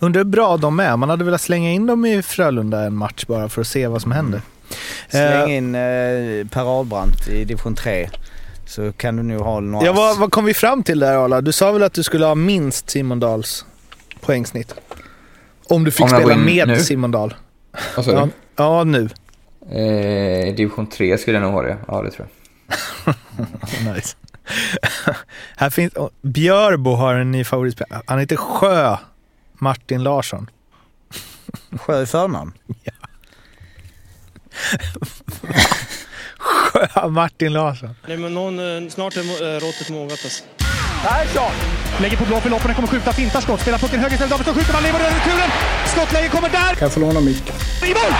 Undrar hur bra de är. Man hade velat slänga in dem i Frölunda en match bara för att se vad som händer. Släng in eh, Per Ahlbrandt i division 3 så kan du nog ha några... Ja, vad, vad kom vi fram till där Arla? Du sa väl att du skulle ha minst Simon Dahls poängsnitt? Om du fick Om spela med nu? Simon Dahl. Vad sa Ja, du? ja, nu. Eh, division 3 skulle jag nog ha det. Ja, det tror jag. nice. Här finns, Björbo har en ny favoritspelare. Han heter Sjö Martin Larsson. Sjö i förnamn. Sjö Martin Larsson. Nej, men någon, eh, snart är eh, råttet mogat alltså. Persson lägger på blå för loppen, kommer skjuta, fintar skott, spelar pucken höger istället, Davidsson skjuter, man lever över returen. Skottläge kommer där! Kan jag få låna micken? I mål!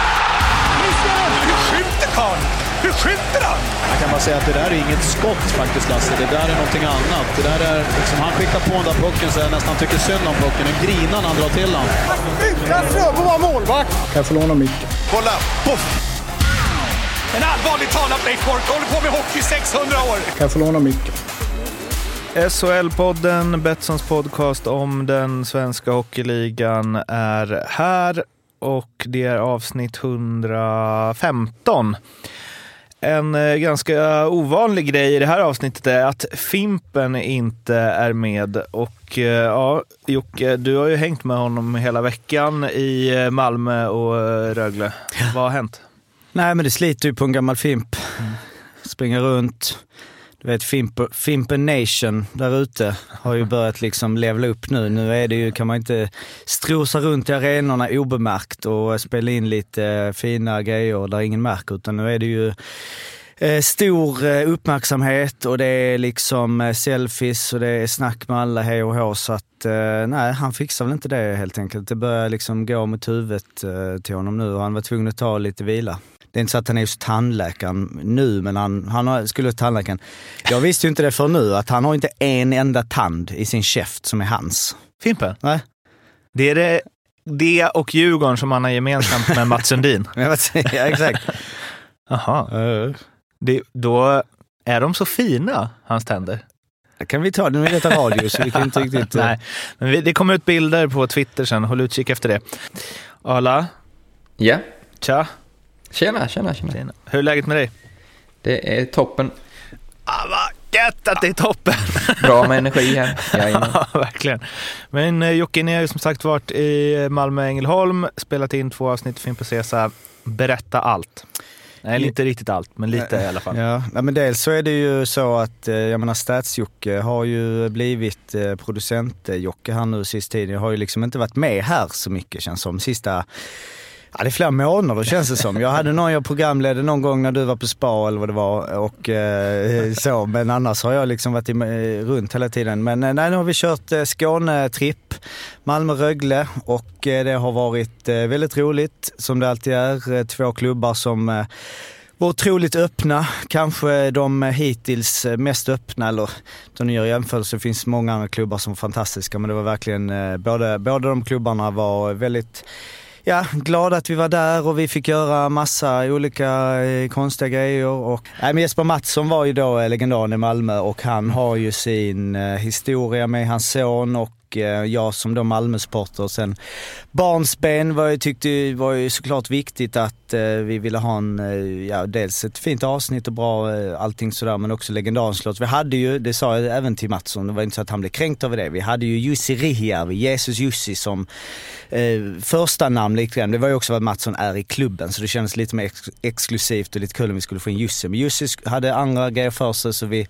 Missar! Hur skjuter karln? Hur skjuter han? Jag kan bara säga att det där är inget skott faktiskt Lasse. Det där är någonting annat. Det där är liksom, han skickar på den där pucken så jag nästan tycker synd om pucken. Den grinar när han drar till den. Utan Fröbo var målvakt! Kan jag få låna micken? Kolla! Poff! En allvarligt talat Leif Boork håller på med hockey i 600 år! Kan jag få låna micken? SHL-podden, Betssons podcast om den svenska hockeyligan är här och det är avsnitt 115. En eh, ganska ovanlig grej i det här avsnittet är att Fimpen inte är med. Och eh, ja, Jocke, du har ju hängt med honom hela veckan i eh, Malmö och Rögle. Vad har hänt? Nej men det sliter ju på en gammal Fimp. Springer runt. Du vet Fimp, Fimpen Nation där ute har ju börjat liksom levla upp nu. Nu är det ju, kan man inte strosa runt i arenorna obemärkt och spela in lite eh, fina grejer där ingen märker. Utan nu är det ju eh, stor eh, uppmärksamhet och det är liksom selfies och det är snack med alla hej och hå. Så att nej, han fixar väl inte det helt enkelt. Det börjar liksom gå mot huvudet till honom nu och han var tvungen att ta lite vila. Det är inte så att han är just tandläkaren nu, men han, han har, skulle till tandläkaren. Jag visste ju inte det för nu, att han har inte en enda tand i sin käft som är hans. Fimpen? Nej. Det är det, det och Djurgården som han har gemensamt med Mats Sundin. Men jag vet, ja, exakt. Jaha. Det, då är de så fina, hans tänder. Det kan vi ta, nu är detta radio så vi kan inte riktigt... eh, Nej, men vi, det kommer ut bilder på Twitter sen. Håll utkik efter det. Arla, Ja, tja. Tjena, tjena, tjena. Tjena. Hur är läget med dig? Det är toppen. Ah, vad gött att det är toppen! Bra med energi här. Ja, verkligen. Men eh, Jocke, ni har ju som sagt varit i Malmö Ängelholm, spelat in två avsnitt Film på Cesa. Berätta allt. Nej, inte riktigt allt, men lite i alla fall. Ja, men dels så är det ju så att, eh, jag menar Stats-Jocke har ju blivit eh, producent-Jocke här nu sist tiden. Jag har ju liksom inte varit med här så mycket känns som. Sista, ja det är flera månader känns det som. Jag hade någon jag programledde någon gång när du var på spa eller vad det var och eh, så. Men annars har jag liksom varit i, eh, runt hela tiden. Men eh, nej, nu har vi kört eh, Skånetripp, Malmö-Rögle och eh, det har varit eh, väldigt roligt som det alltid är. Eh, två klubbar som eh, var otroligt öppna. Kanske de hittills mest öppna, eller då ni gör jämförelse, det finns många andra klubbar som är fantastiska, men det var verkligen, eh, båda, båda de klubbarna var väldigt Ja, glada att vi var där och vi fick göra massa olika eh, konstiga grejer. Och, äh, men Jesper Mattsson var ju då legendaren i Malmö och han har ju sin eh, historia med hans son och och eh, jag som då Malmösporter sen barnsben var ju, tyckte var ju såklart viktigt att eh, vi ville ha en, eh, ja dels ett fint avsnitt och bra eh, allting sådär men också legendarens låt. Vi hade ju, det sa jag även till Mattsson, det var inte så att han blev kränkt över det. Vi hade ju Jussi Rihjärvi, Jesus Jussi som eh, första namn lite grann. Det var ju också vad Mattsson är i klubben så det kändes lite mer ex exklusivt och lite kul om vi skulle få in Jussi. Men Jussi hade andra grejer för sig så vi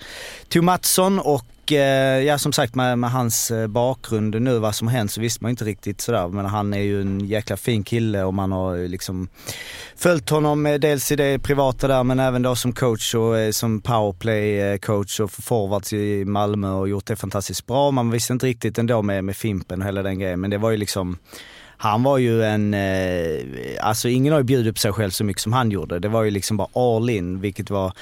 tog Mattsson och eh, ja som sagt med, med hans eh, bakgrund nu vad som har hänt så visste man inte riktigt sådär men han är ju en jäkla fin kille och man har liksom följt honom eh, dels i det privata där men även då som coach och eh, som powerplay-coach och forwards i Malmö och gjort det fantastiskt bra. Man visste inte riktigt ändå med, med Fimpen och hela den grejen men det var ju liksom han var ju en, eh, alltså ingen har ju bjudit upp sig själv så mycket som han gjorde. Det var ju liksom bara all in, vilket var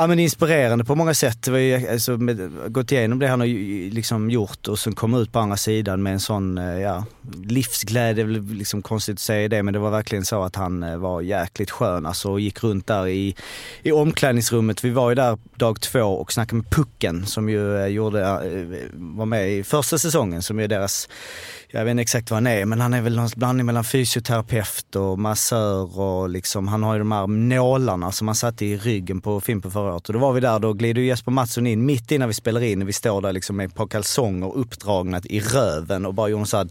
Ja men inspirerande på många sätt. Det var ju, alltså, med, gått igenom det han har liksom gjort och sen komma ut på andra sidan med en sån eh, ja, livsglädje, liksom konstigt att säga det men det var verkligen så att han eh, var jäkligt skön alltså och gick runt där i, i omklädningsrummet. Vi var ju där dag två och snackade med Pucken som ju eh, gjorde, var med i första säsongen som är deras jag vet inte exakt vad han är, men han är väl någon blandning mellan fysioterapeut och massör och liksom, han har ju de här nålarna som han satte i ryggen på Fimpen förra året. Och då var vi där, då glider Jesper Mattsson in mitt innan vi spelar in, vi står där liksom med ett par kalsonger uppdragna i röven och bara gjorde en sån här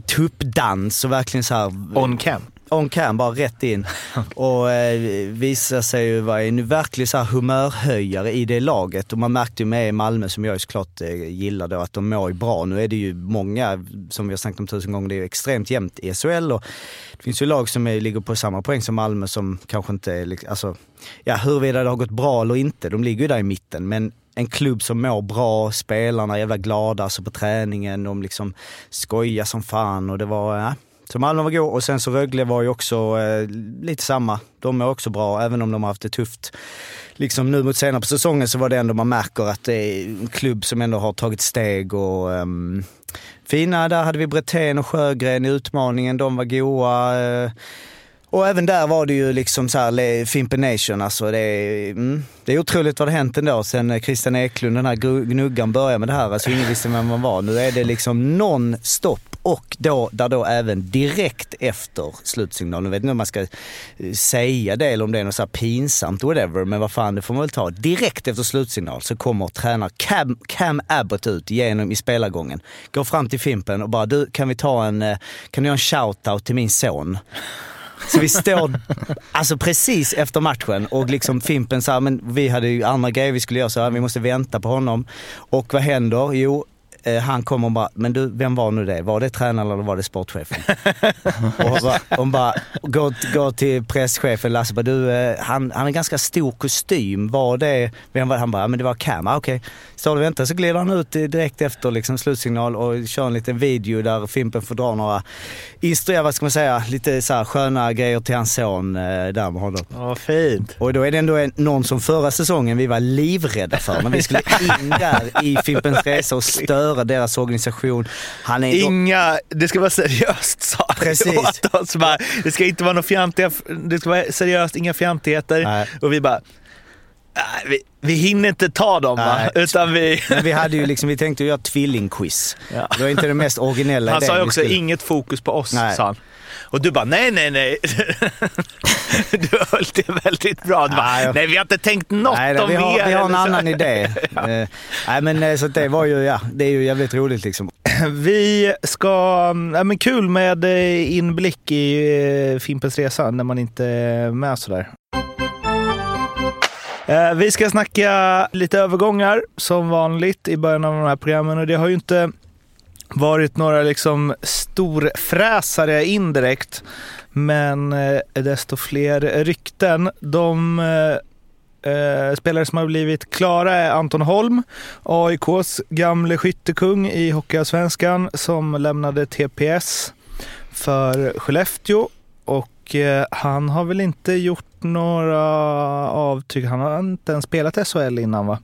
tuppdans och verkligen så här On cam on cam, bara rätt in. Och eh, visade sig ju vara en verklig så här humörhöjare i det laget. Och man märkte ju med Malmö, som jag ju såklart eh, gillar då, att de mår ju bra. Nu är det ju många, som vi har snackat om tusen gånger, det är ju extremt jämnt i SHL. Och det finns ju lag som är, ligger på samma poäng som Malmö som kanske inte är, alltså, ja huruvida det har gått bra eller inte, de ligger ju där i mitten. Men en klubb som mår bra, spelarna är jävla glada alltså på träningen, de liksom skojar som fan och det var, ja, så Malmö var god och sen så Rögle var ju också eh, lite samma. De är också bra, även om de har haft det tufft. Liksom nu mot senare på säsongen så var det ändå man märker att det är en klubb som ändå har tagit steg och eh, fina. Där hade vi Bretén och Sjögren i utmaningen, de var goa. Eh, och även där var det ju liksom så här, Fimpen Nation, alltså det är, mm, det är otroligt vad det hänt ändå sen eh, Christian Eklund, den här gnuggan började med det här. Alltså ingen visste vem man var. Nu är det liksom non-stop och då, där då även direkt efter slutsignalen, nu vet inte om man ska eh, säga det eller om det är något så här pinsamt whatever, men vad fan det får man väl ta. Direkt efter slutsignal så kommer tränare Cam, Cam Abbott ut genom i spelargången, går fram till Fimpen och bara du kan vi ta en, eh, kan du göra en shout-out till min son? Så vi står alltså precis efter matchen och liksom Fimpen sa, men vi hade ju andra grejer vi skulle göra så här, vi måste vänta på honom. Och vad händer? Jo, Eh, han kommer och bara, men du, vem var nu det? Var det tränaren eller var det sportchefen? och hon bara, hon bara går, går till presschefen Lasse bara, du, eh, han, han har ganska stor kostym. Var det, vem var det? Han bara, men det var Cam. Ah, Okej. Står och väntar så glider han ut direkt efter liksom, slutsignal och kör en liten video där Fimpen får dra några, instruera, vad ska man säga, lite så här sköna grejer till hans son eh, där med honom. Ja, fint. Och då är det ändå en, någon som förra säsongen vi var livrädda för. Men vi skulle in där i Fimpens Resa och störa deras organisation. Han är Inga, det ska vara seriöst sa Precis. åt oss. Bara, det ska inte vara några fjantiga, det ska vara seriöst, inga fjantigheter. Nej. Och vi bara, "Nej, vi, vi hinner inte ta dem va? Nej. Utan vi... Men vi hade ju liksom, vi tänkte göra tvillingquiz. Ja. Det var inte den mest originella Han sa ju också skulle- inget fokus på oss, Nej. sa han. Och du bara, nej, nej, nej. Du höll det väldigt bra. Du bara, Nej, jag- nej, vi har inte tänkt något Nej, nej, om vi har, er. vi har en annan idé. Eh, nej men eh, så det var ju, ja, det är ju jävligt roligt liksom. Vi ska, ja, men kul med eh, inblick i Fimpens Resa när man inte är med sådär. Eh, vi ska snacka lite övergångar som vanligt i början av de här programmen. Och det har ju inte varit några liksom storfräsare indirekt men eh, desto fler rykten. De eh, eh, spelare som har blivit klara är Anton Holm, AIKs gamle skyttekung i Hockeyallsvenskan som lämnade TPS för Skellefteå och eh, han har väl inte gjort några avtryck. Han har inte ens spelat SHL innan va?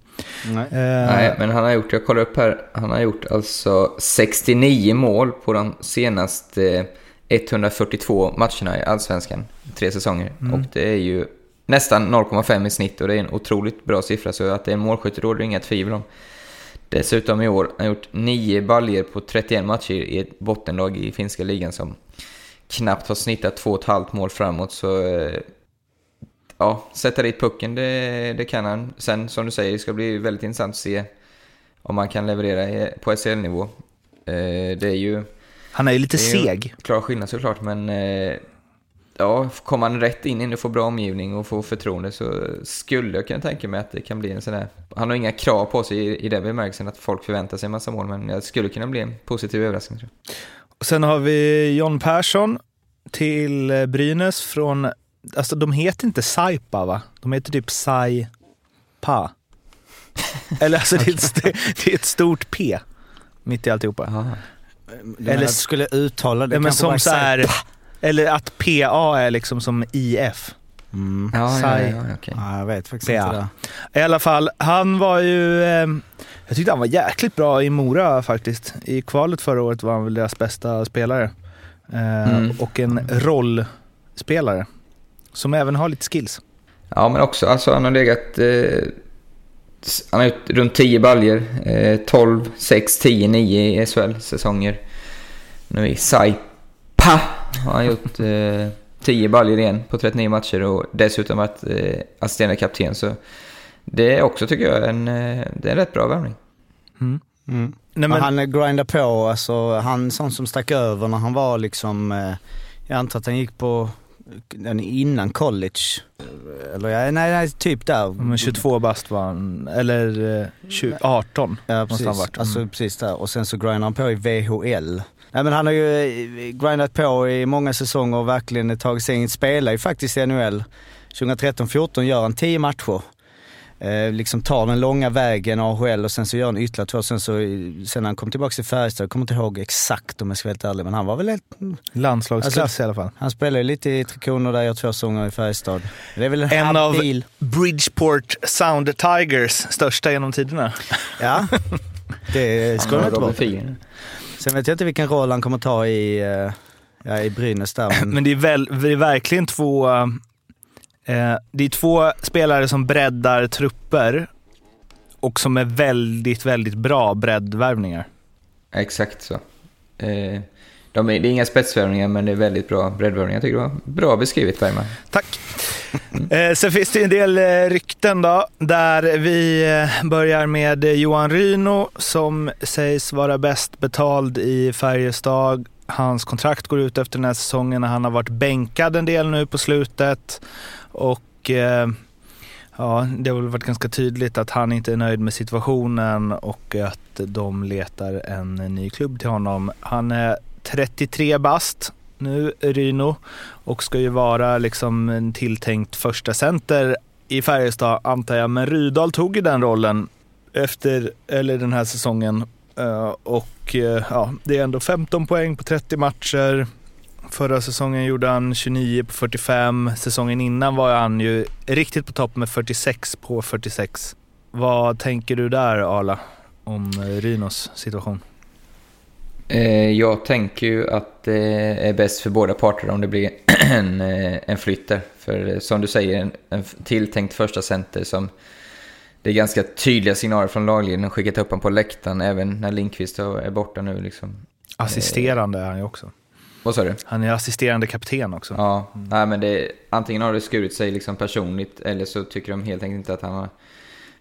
Nej. Eh, Nej, men han har gjort, jag kollar upp här, han har gjort alltså 69 mål på de senaste 142 matcherna i Allsvenskan. Tre säsonger. Och det är ju nästan 0,5 i snitt och det är en otroligt bra siffra. Så att det är en målskytt råder det inga tvivel om. Dessutom i år har han gjort 9 baljer på 31 matcher i ett bottenlag i finska ligan som knappt har snittat 2,5 mål framåt. Så eh, ja, sätta dit pucken, det, det kan han. Sen som du säger, det ska bli väldigt intressant att se om man kan leverera i- på SHL-nivå. Eh, det är ju han är ju lite det är seg. klar skillnad såklart, men eh, ja, kommer han rätt in och får bra omgivning och får förtroende så skulle jag kunna tänka mig att det kan bli en sån där... Han har inga krav på sig i, i den bemärkelsen att folk förväntar sig en massa mål, men det skulle kunna bli en positiv överraskning tror jag. Sen har vi John Persson till eh, Brynäs från, alltså de heter inte Saipa va? De heter typ Saipa. Eller alltså det är, ett, det är ett stort P mitt i alltihopa. Eller Eller- skulle uttala det Ja, men som så här, eller att PA är liksom som IF. Mm. Ja, ja, ja, okej. Ja, jag vet faktiskt Ja. inte det. I alla fall, han var ju... Eh, jag tyckte han var jäkligt bra i Mora faktiskt. I kvalet förra året var han väl deras bästa spelare. Eh, Mm. Och en rollspelare. Som även har lite skills. Ja, men också, alltså han har legat... Eh, han har gjort runt 10 baljer. Eh, 12, 6, 10, 9 i SHL-säsonger. Nu i Saipa har han gjort eh, 10 baljor igen på 39 matcher och dessutom varit eh, assisterande kapten. Så det är också, tycker jag, en, eh, det är en rätt bra värvning. Mm. Nej, men... Han grindar på, alltså han sån som stack över när han var liksom, eh, jag antar att han gick på innan college. Eller ja, nej, nej typ där. men 22 bast var han, eller eh, 20, 18. Ja måste precis, han varit. alltså Mm. precis där. Och sen så grindar han på i VHL. Nej men han har ju eh, grindat på i många säsonger och verkligen tagit sig in. Spelar ju faktiskt i NHL. 2013-14 gör han 10 matcher. Eh, liksom tar den långa vägen AHL och sen så gör han ytterligare två. Sen, så, sen när han kom tillbaka till Färjestad, jag kommer inte ihåg exakt om jag ska vara helt ärlig, men han var väl ett, Landslagsklass Alltså- i alla fall. Han spelade ju lite i Tre Kronor där, gör två säsonger i Färjestad. Det är väl en, En av habil. Bridgeport Sound Tigers, största genom tiderna. Ja, det ska har inte vara. Sen vet jag inte vilken roll han kommer ta i, eh, ja, i Brynäs där. Men, Men det är, väl, det är verkligen två... Eh, det är två spelare som breddar trupper och som är väldigt, väldigt bra breddvärvningar. Exakt så. Eh, de är, det är inga spetsvärvningar, men det är väldigt bra breddvärvningar. Jag tycker det var bra beskrivet, Bergman. Tack. Eh, sen finns det en del eh, rykten då, där vi eh, börjar med Johan Ryno som sägs vara bäst betald i Färjestad. Hans kontrakt går ut efter den här säsongen när han har varit bänkad en del nu på slutet. Och eh, ja, det har väl varit ganska tydligt att han inte är nöjd med situationen och att de letar en ny klubb till honom. Han är 33 bast nu, Ryno, och ska ju vara liksom en tilltänkt första center i Färjestad antar jag. Men Rydal tog ju den rollen efter, eller den här säsongen. Eh, och eh, ja, det är ändå 15 poäng på 30 matcher. Förra säsongen gjorde han 29 på 45. Säsongen innan var han ju riktigt på topp med 46 på 46. Vad tänker du där Arla om eh, Rynos situation? Eh, jag tänker ju att det är bäst för båda parter om det blir en, eh, en flytt där. För eh, som du säger, en, en tilltänkt första center som det är ganska tydliga signaler från lagledningen. Skickat upp honom på läktaren även när Lindqvist är borta nu. Liksom. Assisterande är han ju också. Vad sa du? Han är assisterande kapten också. Ja, nej, men det, antingen har det skurit sig liksom personligt eller så tycker de helt enkelt inte att han har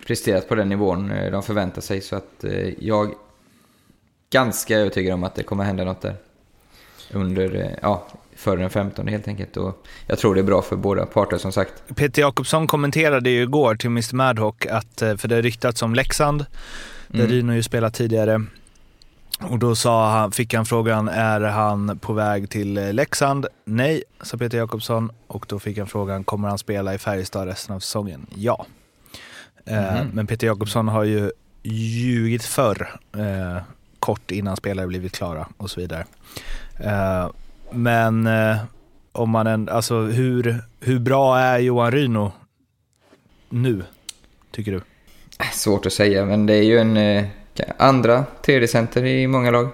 presterat på den nivån eh, de förväntar sig. Så att eh, jag ganska övertygad om att det kommer hända något där. Under, eh, ja, före den 15 helt enkelt. Och jag tror det är bra för båda parter som sagt. Peter Jakobsson kommenterade ju igår till Mr Madhawk att, eh, för det har ryktats om Leksand, där Mm. Rino ju spelat tidigare. Och då sa han, fick han frågan, är han på väg till Leksand? Nej, sa Peter Jakobsson. Och då fick han frågan, kommer han spela i Färjestad resten av säsongen? Ja. Eh, Mhm. men Peter Jakobsson har ju ljugit förr, eh, kort innan spelare blivit klara och så vidare. Eh, men eh, om man en, alltså hur, hur bra är Johan Ryno nu, tycker du? Svårt att säga, men det är ju en eh, andra tredje center i många lag.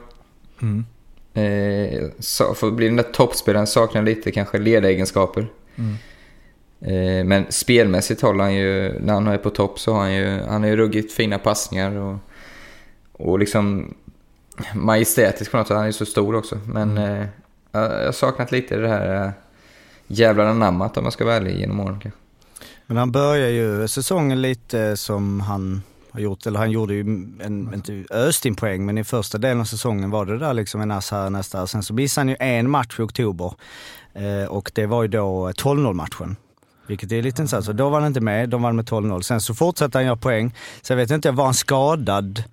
Mm. Eh, så, för att bli den där toppspelaren saknar lite kanske ledegenskaper. Mm. Eh, men spelmässigt håller han ju, när han är på topp så har han ju, han har ju ruggigt fina passningar och, och liksom majestätisk på något sätt. Han är ju så stor också. Men eh, jag har saknat lite det här eh, jävlar anammat om man ska vara ärlig genom åren kanske. men han börjar ju säsongen lite som han har gjort, eller han gjorde ju en, inte öst in poäng, men i första delen av säsongen var det där liksom en ass här nästa. Sen så missade han ju en match i oktober eh, och det var ju då 12-0 matchen. Vilket är lite intressant. Så då var han inte med, de vann med 12-0. Sen så fortsatte han göra poäng. Sen vet jag inte, var han skadad?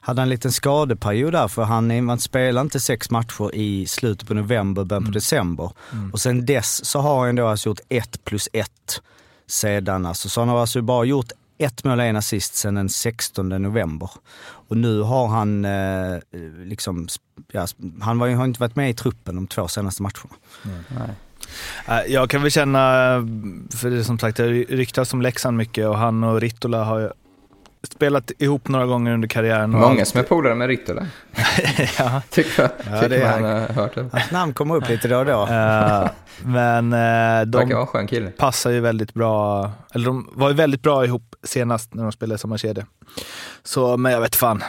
Hade han en liten skadeperiod där för han, han spelade inte sex matcher i slutet på november, början på december. Och sen dess så har han då alltså gjort ett plus ett sedan. Alltså. Så han har alltså bara gjort ett mål och en assist sedan den 16 november. Och nu har han eh, liksom, ja, han var, ju- har inte varit med i truppen de två senaste matcherna. Eh, Jag kan väl känna, eh, för det är som sagt det ryktas om Leksand mycket och han och Rittola har spelat ihop några gånger under karriären. och Många som är polare med Rittola. ja. Tycker. Ja, tycker man har hört det. Hans namn kommer upp lite då och då. Eh, Men eh, de passar ju väldigt bra, eller de var ju väldigt bra ihop senast när de spelade samma kedja. Så, men jag vet fan.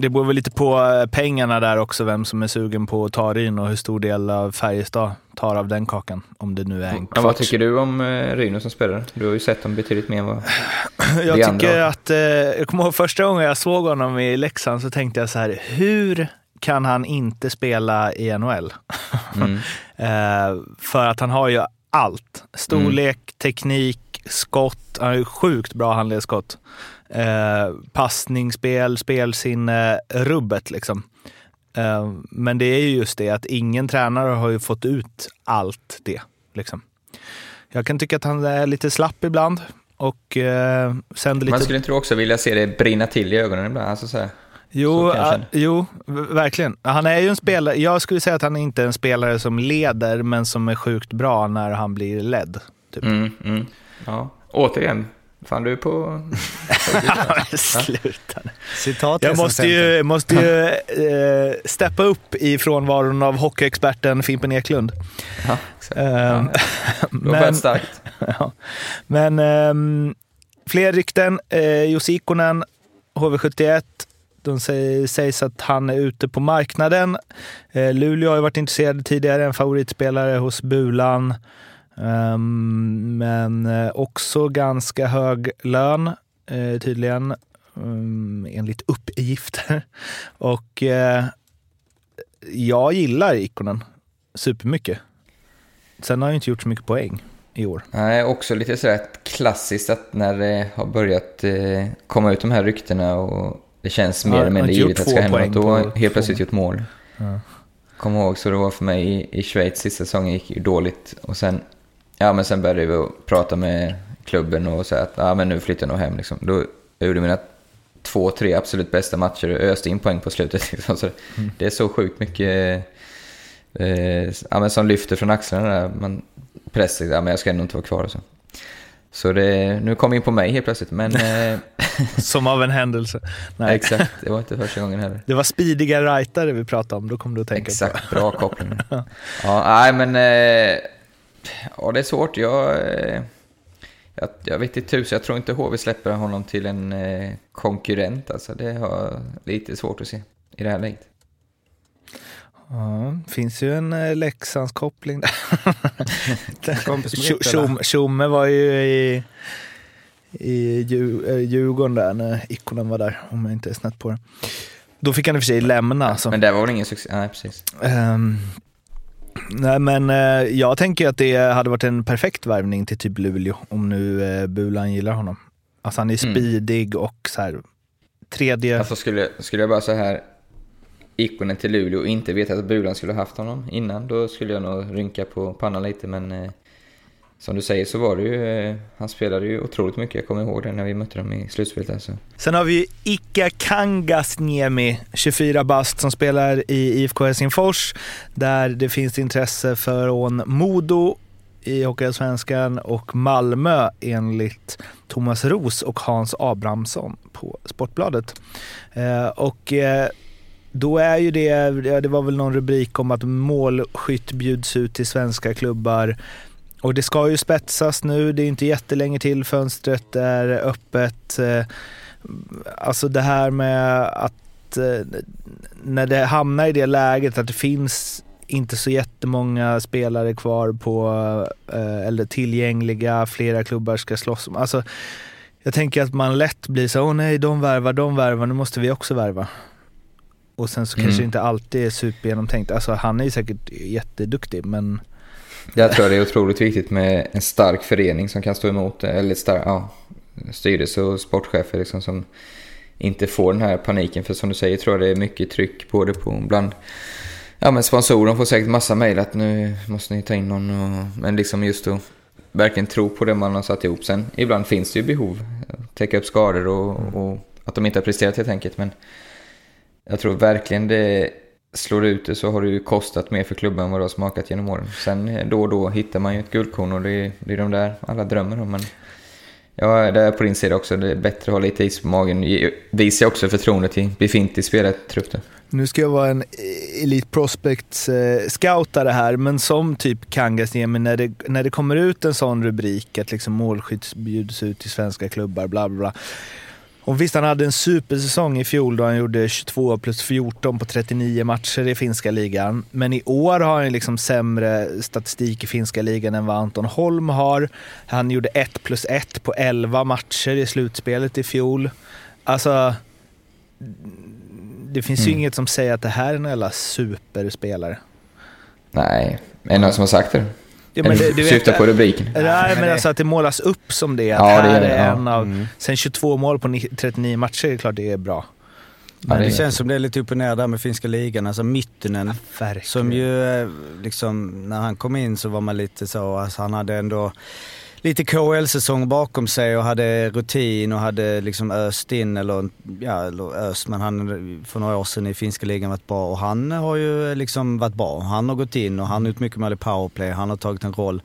Det beror väl lite på eh, pengarna där också, vem som är sugen på att ta Ryn och hur stor del av Färjestad tar av den kakan. Om det nu är en Ja, vad tycker du om eh, Ryno som spelare? Du har ju sett dem betydligt mer än vad... Jag tycker andra. att, eh, jag kommer ihåg första gången jag såg honom i Leksand så tänkte jag så här, hur kan han inte spela i NHL? Mm. för att han har ju allt. Storlek, teknik, skott. Han har ju sjukt bra handledsskott. Eh, passningsspel, spelsinne, rubbet liksom. Eh, men det är ju just det att ingen tränare har ju fått ut allt det. Liksom. Jag kan tycka att han är lite slapp ibland och eh, lite... Man skulle inte också vilja se det brinna till i ögonen ibland? Alltså så här. Jo, kanske. äh, jo, verkligen. Han är ju en spelare. Jag skulle säga att han inte är en spelare som leder, men som är sjukt bra när han blir ledd. Typ. Mm, mm. Ja. Återigen, fan du är på... Sluta. Citat Jag måste ju, måste ju eh, steppa upp i frånvaron av hockeyexperten Fimpen Eklund. Ja, exakt. Har börjat starkt. ja. Men ehm, fler rykten. Eh, Jussi Ikonen, HV71. De säger, sägs att han är ute på marknaden. Eh, Luleå har ju varit intresserade tidigare, en favoritspelare hos Bulan. Ehm, men eh, också ganska hög lön, eh, tydligen, um, enligt uppgifter. Och eh, jag gillar Ikonen supermycket. Sen har ju inte gjort så mycket poäng i år. Nej, också lite sådär klassiskt att när det har börjat komma ut de här ryktena och det känns mer Ja, eller mindre givet att det ska hända något. Då har helt plötsligt två- gjort mål. Ja. Kommer ihåg så det var för mig i, i Schweiz sista säsongen gick ju dåligt och sen, ja men sen började vi prata med klubben och säga att ja men nu flyttar jag nog hem liksom. Då jag gjorde mina två, tre absolut bästa matcher och öste in poäng på slutet. Liksom. Så Det är så sjukt mycket eh, ja, men som lyfter från axlarna där. Man pressar, ja men jag ska ändå inte vara kvar och så. Så det, nu kom in på mig helt plötsligt, men eh, Som av en händelse. Nej. exakt, det var inte första gången heller. Det var speediga rightare vi pratade om, då kom du att tänka på. Exakt, bra koppling. ja, nej men... Ja, det är svårt. Jag, eh, jag, jag vet inte tusen, jag tror inte HV släpper honom till en eh, konkurrent. Alltså, det har lite svårt att se i det här läget. Ja, finns ju en eh, Leksandskoppling där. Tjomme- var ju i, i Dju- Djurgården där när Ikonen var där, om jag inte är snett på det. Då fick han i och för sig lämna. Så. Men det var väl ingen succé? Nej, precis. Ehm, nej, men eh, jag tänker att det hade varit en perfekt värvning till typ Luleå, om nu uh, Bulan gillar honom. Alltså han är Mm. speedig och så här, tredje... Alltså skulle, skulle jag bara så här ikonen till Luleå och inte veta att Bulan skulle ha haft honom innan, då skulle jag nog rynka på pannan lite. Men eh, som du säger så var det ju, eh, han spelade ju otroligt mycket. Jag kommer ihåg det när vi mötte dem i slutspelet. Alltså. Sen har vi ju Ika Kangasniemi, 24 bast, som spelar i IFK Helsingfors, där det finns intresse från Modo i Hockeyallsvenskan och Malmö enligt Thomas Ros och Hans Abrahamsson på Sportbladet. Eh, och eh, då är ju det, ja, det var väl någon rubrik om att målskytt bjuds ut till svenska klubbar och det ska ju spetsas nu, det är inte jättelänge till fönstret är öppet. Eh, Alltså det här med att eh, när det hamnar i det läget att det finns inte så jättemånga spelare kvar på, eh, eller tillgängliga, flera klubbar ska slåss om. Alltså, jag tänker att man lätt blir så, åh nej, de värvar, de värvar, nu måste vi också värva. Och sen så Mm. kanske det inte alltid är supergenomtänkt. Alltså han är ju säkert jätteduktig, men jag tror det är otroligt viktigt med en stark förening som kan stå emot, eller stark, ja, styrelse och sportchefer liksom som inte får den här paniken. För som du säger tror jag det är mycket tryck både på bland Ja men sponsorerna får säkert massa mejl att nu måste ni ta in någon och, Men liksom just att verkligen tro på det man har satt ihop. Sen ibland finns det ju behov. Täcka upp skador och, och att de inte har presterat helt enkelt. Men jag tror verkligen det slår ut det så har det ju kostat mer för klubben än vad det har smakat genom åren. Sen eh, då och då hittar man ju ett guldkorn och det är, det är de där alla drömmer om. Men ja, det är på din sida också. Det är bättre att ha lite is på magen. Visa Visar också förtroende till befintlig spelartrupp. Nu ska jag vara en eh, Elite Prospects-scoutare eh, här, men som typ Kangasniemi, när det, när det kommer ut en sån rubrik att liksom målskytt bjuds ut till svenska klubbar, bla bla bla. Och visst, han hade en supersäsong i fjol då han gjorde 22 plus 14 på 39 matcher i finska ligan. Men i år har han liksom sämre statistik i finska ligan än vad Anton Holm har. Han gjorde 1 plus 1 på 11 matcher i slutspelet i fjol. Alltså, det finns ju Mm. inget som säger att det här är en jävla superspelare. Nej, är det någon som har sagt det? Ja, men det- du vet- syftar på rubriken? Nej, men alltså att det målas upp som det. Att Ja, det här gör det, är ja. en av... Mm. Sen 22 mål på ni- 39 matcher, är det klart det är bra. Men det det är- känns som det är lite upp och ner där med finska ligan. Alltså Myttynen, Verkligen. som ju eh, liksom, när han kom in så var man lite så, alltså han hade ändå lite KHL-säsong bakom sig och hade rutin och hade liksom öst in, eller, ja, eller öst, men han för några år sedan i finska ligan varit bra och han har ju liksom varit bra. Han har gått in och han har gjort mycket i powerplay, han har tagit en roll.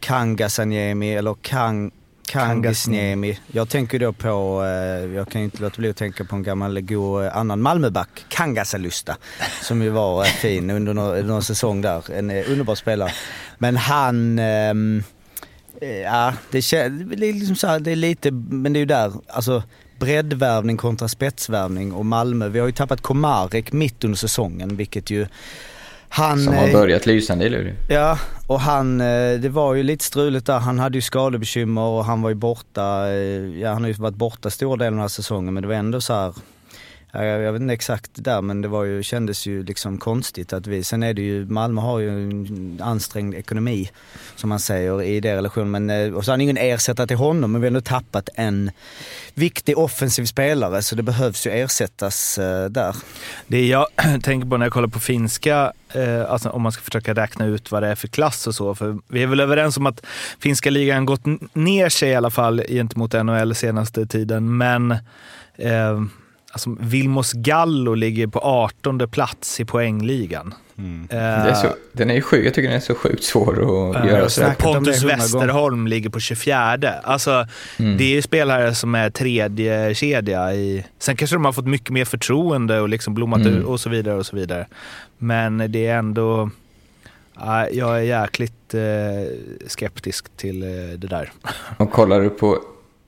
Kangasaniemi, eller Kang, Kangasniemi. Jag tänker då på, eh, jag kan inte låta bli att tänka på en gammal god eh, annan Malmöback, Kangasalusta, som ju var eh, fin under någon, någon säsong där. En underbar spelare. Men han, ehm, eh, ja det, kän- det är liksom så här, det är lite, men det är ju där, alltså breddvärvning kontra spetsvärvning och Malmö, vi har ju tappat Komarek mitt under säsongen vilket ju han... Som har eh, börjat lysande i Luleå. Ja, och han, eh, det var ju lite struligt där. Han hade ju skadebekymmer och han var ju borta, eh, ja han har ju varit borta stor del av säsongen men det var ändå så här. Jag, jag vet inte exakt där men det var ju, kändes ju liksom konstigt att vi, sen är det ju, Malmö har ju en ansträngd ekonomi som man säger i det relation. Men, eh, och så har han ingen ersättare till honom men vi har ändå tappat en viktig offensiv spelare så det behövs ju ersättas eh, där. Det jag tänker på när jag kollar på finska, eh, alltså om man ska försöka räkna ut vad det är för klass och så. För vi är väl överens om att finska ligan gått ner sig i alla fall gentemot NHL senaste tiden. Men eh, alltså, Vilmos Gallo ligger på 18 plats i poängligan. Det är så, den är ju sjuk, jag tycker den är så sjukt svår att Eh, göra så. Pontus Westerholm ligger på 24. Alltså, Det är ju spelare som är tredje kedja i... Sen kanske de har fått mycket mer förtroende och liksom blommat Mm. ut och så vidare och så vidare. Men det är ändå... ja, jag är jäkligt eh, skeptisk till eh, det där. Och kollar du på,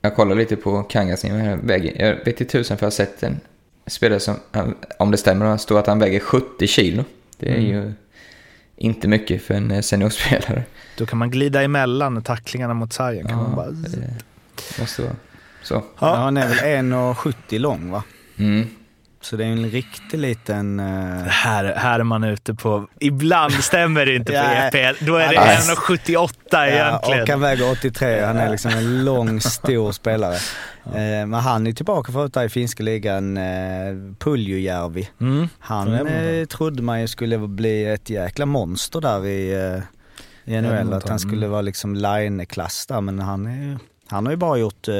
jag kollar lite på Kangas väg. Jag vet inte tusen för jag har sett en spelare som, om det stämmer, det står att han väger 70 kilo. Det är Mm. ju inte mycket för en eh, seniorspelare. Då kan man glida emellan tacklingarna mot sargen. Kan man bara... det måste vara så. Ja. Ja. Han är väl 1,70 lång va? Mm. Så det är en riktig liten... eh, Här, här är man ute på... Ibland stämmer det inte på Ja. EP. Då är det Nej. 1,78 Ja, egentligen. och han väger 83, han är liksom en lång, stor spelare. Eh, Men han är tillbaka förut i finska ligan, eh, Puljujärvi. Mm. Han trodde man ju skulle bli ett jäkla monster där i, i NHL. Att han skulle vara liksom line-klass där, men han, är, han har ju bara gjort eh,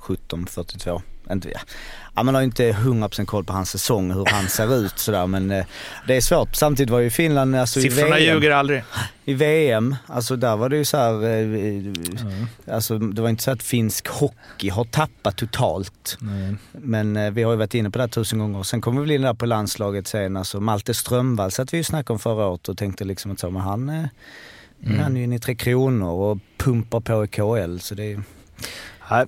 17-42. Inte, ja. Man har ju inte 100% koll på hans säsong, hur han ser ut sådär men eh, det är svårt. Samtidigt var ju Finland, alltså i Siffrorna VM, ljuger aldrig. i VM, alltså där var det ju så här, eh, alltså det var inte så att finsk hockey har tappat totalt. Men eh, vi har ju varit inne på det här tusen gånger. Sen kommer vi väl in där på landslaget sen, alltså Malte Strömvall satt vi ju snackade om förra året och tänkte liksom att så, men han, eh, han är ju inne i Tre Kronor och pumpar på i KL så det är Nej,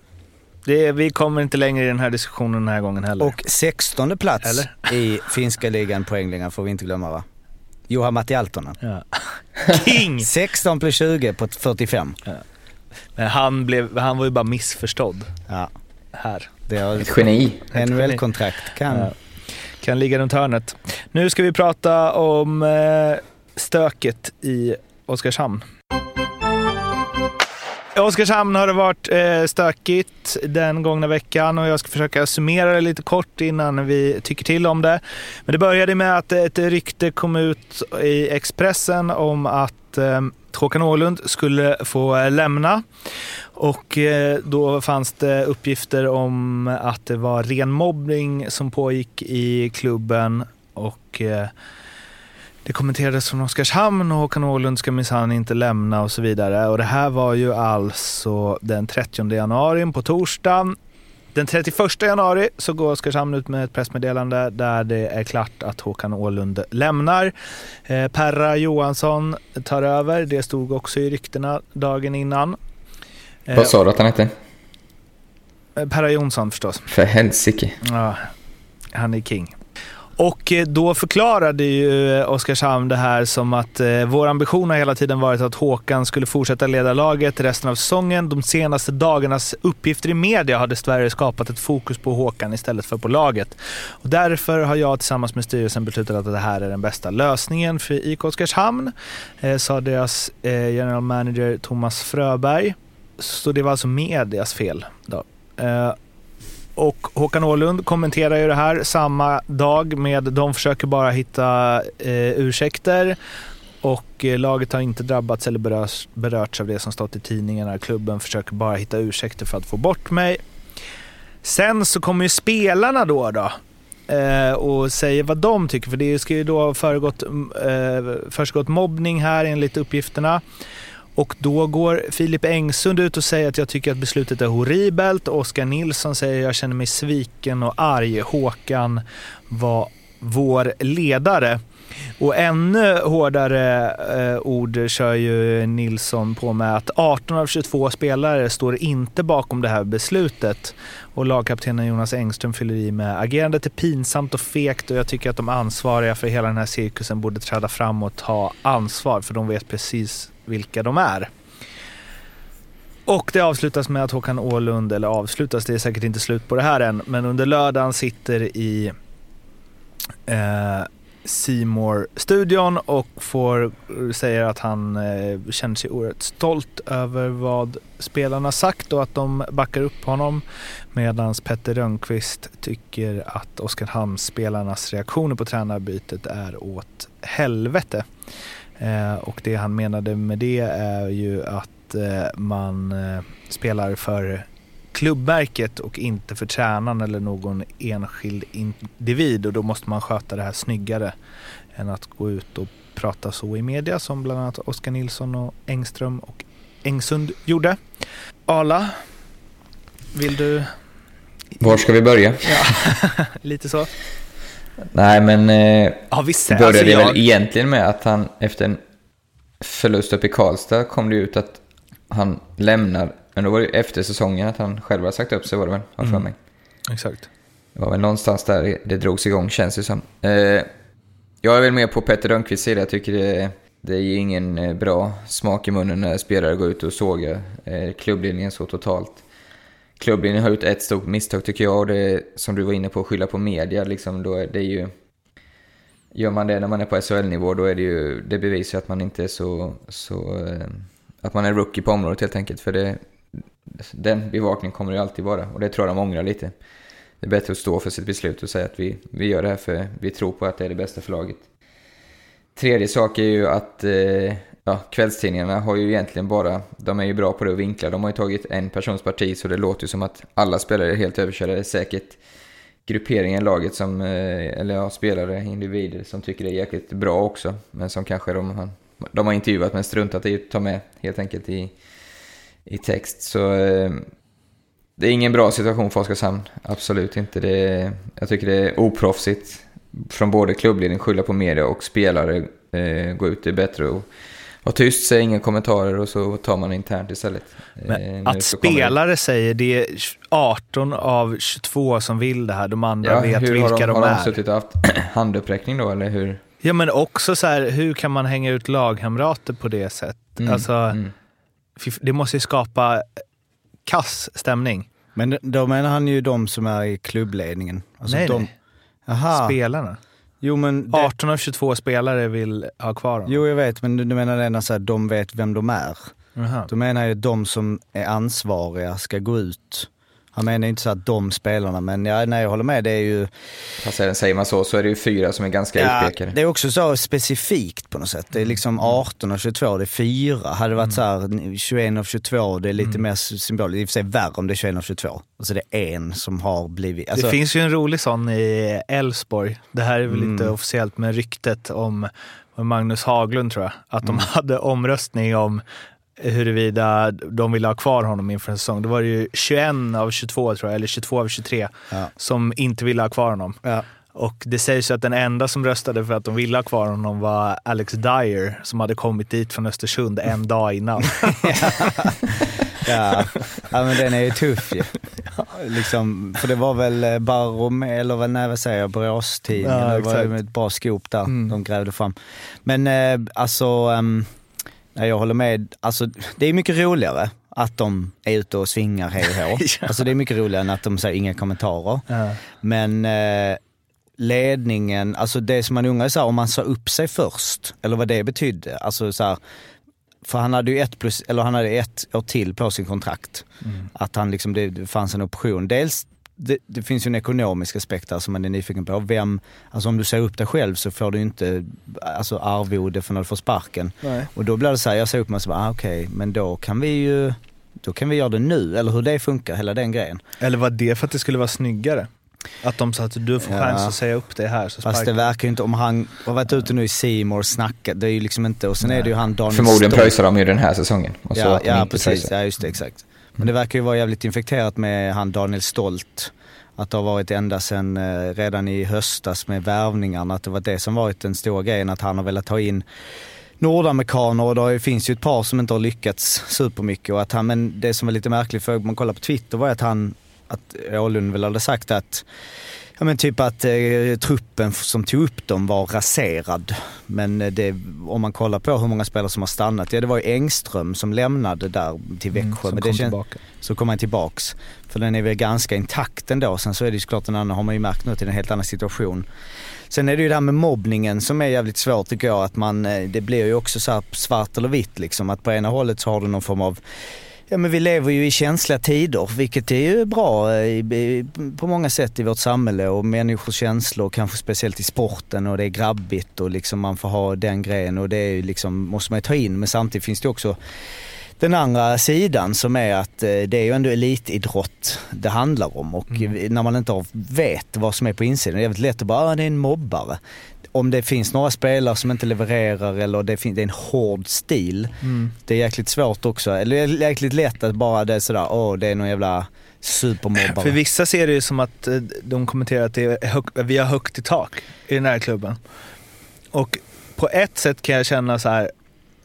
det är, vi kommer inte längre i den här diskussionen den här gången heller. Och 16 plats Eller? i finska ligan poängligan får vi inte glömma va? Juha Matti Altonen. Ja. King! 16 plus 20 på 45. Men han, blev, han var ju bara missförstådd Ja, här. det har Ett geni. NHL-kontrakt kan... Ja. Kan ligga runt hörnet. Nu ska vi prata om eh, stöket i Oskarshamn. I Oskarshamn har det varit eh, stökigt den gångna veckan och jag ska försöka summera det lite kort innan vi tycker till om det. Men det började med att ett rykte kom ut i Expressen om att eh, Håkan Åhlund skulle få lämna. Och eh, då fanns det uppgifter om att det var ren mobbning som pågick i klubben och eh, det kommenterades från Oskarshamn och Håkan Åhlund ska minsann inte lämna och så vidare. Och det här var ju alltså den 30 januari på torsdagen. Den 31 januari så går Oskarshamn ut med ett pressmeddelande där det är klart att Håkan Åhlund lämnar. Eh, Perra Johansson tar över. Det stod också i ryktena dagen innan. Eh, Vad sa du att han hette? Eh, Perra Jonsson förstås. För helsike. Ja, han är king. Och eh, då förklarade ju eh, Oskarshamn det här som att eh, vår ambition har hela tiden varit att Håkan skulle fortsätta leda laget resten av säsongen. De senaste dagarnas uppgifter i media har dessvärre skapat ett fokus på Håkan istället för på laget. Och därför har jag tillsammans med styrelsen beslutat att det här är den bästa lösningen för IK Oskarshamn, eh, sa deras eh, general manager Thomas Fröberg. Så det var alltså medias fel. Då. Eh, och Håkan Åhlund kommenterar ju det här samma dag med de försöker bara hitta eh, ursäkter och eh, laget har inte drabbats eller berörs, berörts av det som stått i tidningarna. Klubben försöker bara hitta ursäkter för att få bort mig. Sen så kommer ju spelarna då, då eh, och säger vad de tycker, för det ska ju då ha föregått, eh, försiggått mobbning här enligt uppgifterna. Och då går Filip Engsund ut och säger att jag tycker att beslutet är horribelt. Oskar Nilsson säger att jag känner mig sviken och arg. Håkan var vår ledare. Och ännu hårdare eh, ord kör ju Nilsson på med att 18 av 22 spelare står inte bakom det här beslutet. Och lagkaptenen Jonas Engström fyller i med agerandet är pinsamt och fegt och jag tycker att de ansvariga för hela den här cirkusen borde träda fram och ta ansvar för de vet precis vilka de är. Och det avslutas med att Håkan Åhlund, eller avslutas, det är säkert inte slut på det här än, men under lördagen sitter i eh, Seymour studion och får, eh, säger att han eh, känner sig oerhört stolt över vad spelarna sagt och att de backar upp honom. Medan Petter Rönnqvist tycker att Oskarshamnsspelarnas reaktioner på tränarbytet är åt helvete. Eh, och det han menade med det är ju att eh, man eh, spelar för klubbmärket och inte för tränaren eller någon enskild individ och då måste man sköta det här snyggare än att gå ut och prata så i media som bland annat Oskar Nilsson och Engström och Engsund gjorde. Ala, vill du? Var ska vi börja? Ja, lite så. Nej, men eh, ja, visst, började alltså, jag... väl egentligen med att han efter en förlust upp i Karlstad kom det ut att han lämnar, men då var det efter säsongen att han själv har sagt upp sig var det väl, har för Mm. mig. Exakt. Det var väl någonstans där det drogs igång känns det som. Eh, jag är väl med på Petter Rönnqvists sida. Jag tycker det, det är ingen eh, bra smak i munnen när spelare går ut och sågar eh, klubbledningen så totalt. Klubbledningen har gjort ett stort misstag tycker jag och det som du var inne på, att skylla på media. Liksom, då är det ju, gör man det när man är på SHL-nivå då är det ju, det bevisar att man inte är så, så eh, att man är rookie på området helt enkelt. För det, den bevakningen kommer det ju alltid vara och det tror jag de ångrar lite. Det är bättre att stå för sitt beslut och säga att vi, vi gör det här för vi tror på att det är det bästa för laget. Tredje sak är ju att eh, ja, kvällstidningarna har ju egentligen bara, de är ju bra på det att vinkla. De har ju tagit en persons parti så det låter ju som att alla spelare är helt överkörda. Det är säkert grupperingen i laget som, eh, eller ja, spelare, individer som tycker det är jäkligt bra också. Men som kanske de, har- de har intervjuat men struntat i att ta med helt enkelt i, i text. Så eh, det är ingen bra situation för Oskarshamn. Absolut inte. Det är, jag tycker det är oproffsigt från både klubbledning, skylla på media och spelare. Eh, gå ut, det är bättre att vara tyst, säga inga kommentarer och så tar man internt istället. Eh, Men nu att kommer det- spelare säger det är 18 av 22 som vill det här, de andra vet hur vilka har de, de, har är. de suttit och haft handuppräckning då, eller hur? Ja men också så här, hur kan man hänga ut lagkamrater på det sättet? Mm, Alltså, mm. det måste ju skapa kass stämning. Men då menar han ju de som är i klubbledningen. Alltså nej, de, nej. Aha. Spelarna. Jo, men det, 18 av 22 spelare vill ha kvar honom. jo, jag vet, men du, du menar när så här, de vet vem de är. Jaha. Då menar jag att de som är ansvariga ska gå ut. Han menar inte så att de spelarna, men ja, nej, jag håller med. Det är ju säger man så, så är det ju fyra som är ganska ja, utpekade. det är också så specifikt på något sätt. Det är liksom 18 av 22, det är fyra. Hade det varit så här 21 av 22, det är lite mer symboliskt. I och för sig värre om det är 21 av 22. Alltså det är en som har blivit... Alltså, det finns ju en rolig sån i Elfsborg. Det här är väl Mm. inte officiellt med ryktet om om Magnus Haglund tror jag. Att de hade omröstning om huruvida de ville ha kvar honom inför en säsong. Då var det ju 21 av 22 tror jag, eller 22 av 23 Ja. som inte ville ha kvar honom. Ja. Och det sägs ju att den enda som röstade för att de ville ha kvar honom var Alex Dyer som hade kommit dit från Östersund en dag innan. Ja. ja, men den är ju tuff ju. Liksom, för det var väl eh, Barom, eller vad, säger jag, Boråstidningen. Ja, det var ju ett bra scoop där Mm. de grävde fram. Men eh, alltså, ehm, jag håller med. Alltså, det är mycket roligare att de är ute och svingar hej och hå. Ja. Alltså det är mycket roligare än att de säger inga kommentarer. Ja. Men eh, ledningen, alltså det som man undrar är så här, om man sa upp sig först, eller vad det betydde. Alltså så här, för han hade ju ett plus, eller han hade ett år till på sin kontrakt. Att han liksom, det, det fanns en option. Dels, det, det finns ju en ekonomisk aspekt där som man är nyfiken på. Vem, alltså om du säger upp dig själv så får du inte alltså arvode för när du får sparken. Nej. Och då blir det så här, jag säger upp mig och så bara, ah, okej, men då kan vi ju, då kan vi göra det nu. Eller hur det funkar, hela den grejen. Eller var det för att det skulle vara snyggare? Att de sa att du får Ja. chans att säga upp det här så Fast det verkar ju inte, om han har varit ute nu i Simor och snackat, det är ju liksom inte, och sen är det ju han Daniel Förmodligen pröjsar de ju den här säsongen. Och så Ja, ja precis, ja just det, exakt. Men det verkar ju vara jävligt infekterat med han Daniel Stolt. Att det har varit ända sedan eh, redan i höstas med värvningarna, att det var det som varit den stora grejen, att han har velat ta in nordamerikaner och det finns ju ett par som inte har lyckats supermycket. Och att han, men det som var lite märkligt, för om man kollar på Twitter var att han, att Åhlund väl hade sagt att Ja men typ att eh, truppen som tog upp dem var raserad. Men eh, det, om man kollar på hur många spelare som har stannat, ja det var ju Engström som lämnade där till Växjö. Mm, som men kom det tillbaka. Så kom han tillbaks. För den är väl ganska intakt ändå. Sen så är det ju såklart en annan, har man ju märkt nu till en helt annan situation. Sen är det ju det här med mobbningen som är jävligt svårt tycker jag. Att man, eh, det blir ju också så svart eller vitt liksom. Att på ena hållet så har du någon form av Ja men vi lever ju i känsliga tider, vilket är ju bra eh, i, på många sätt i vårt samhälle och människors känslor, kanske speciellt i sporten och det är grabbigt och liksom man får ha den grejen och det är ju liksom, måste man ju ta in. Men samtidigt finns det också den andra sidan som är att eh, det är ju ändå elitidrott det handlar om och när man inte vet vad som är på insidan, det är jävligt lätt att bara, ah, det är en mobbare. Om det finns några spelare som inte levererar eller det, det är en hård stil, Mm. det är jäkligt svårt också. Eller jäkligt lätt att bara det är sådär, åh det är någon jävla supermobbare. För vissa ser det ju som att eh, de kommenterar att det är hög, vi har högt i tak i den här klubben. Och på ett sätt kan jag känna så här.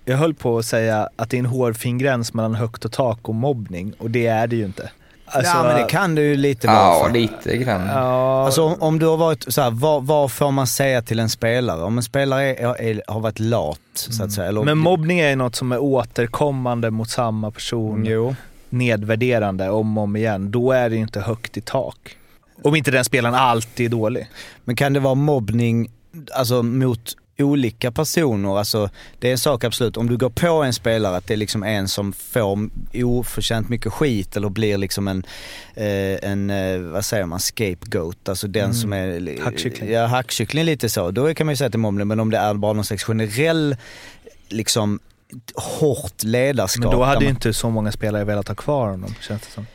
jag höll på att säga att det är en hårfin gräns mellan högt och tak och mobbning och det är det ju inte. Alltså, ja men det kan du ju lite Ja, för. lite grann. Ja, Alltså om, om du har varit så här, vad, vad får man säga till en spelare? Om en spelare är, är, har varit lat så att säga. Eller, men mobbning är ju något som är återkommande mot samma person. Jo. nedvärderande om och om igen, då är det ju inte högt i tak. Om inte den spelaren alltid är dålig. Men kan det vara mobbning alltså, mot olika personer? Alltså, det är en sak absolut, om du går på en spelare att det är liksom en som får oförtjänt mycket skit eller blir liksom en, eh, en eh, vad säger man, scapegoat. Alltså den som är... Hackkyckling. Ja, hackkyckling lite så. Då kan man ju säga att det är mobbning, men om det är bara någon slags generell, liksom hårt ledarskap. Men då hade ju man- inte så många spelare velat ha kvar honom, känns det som.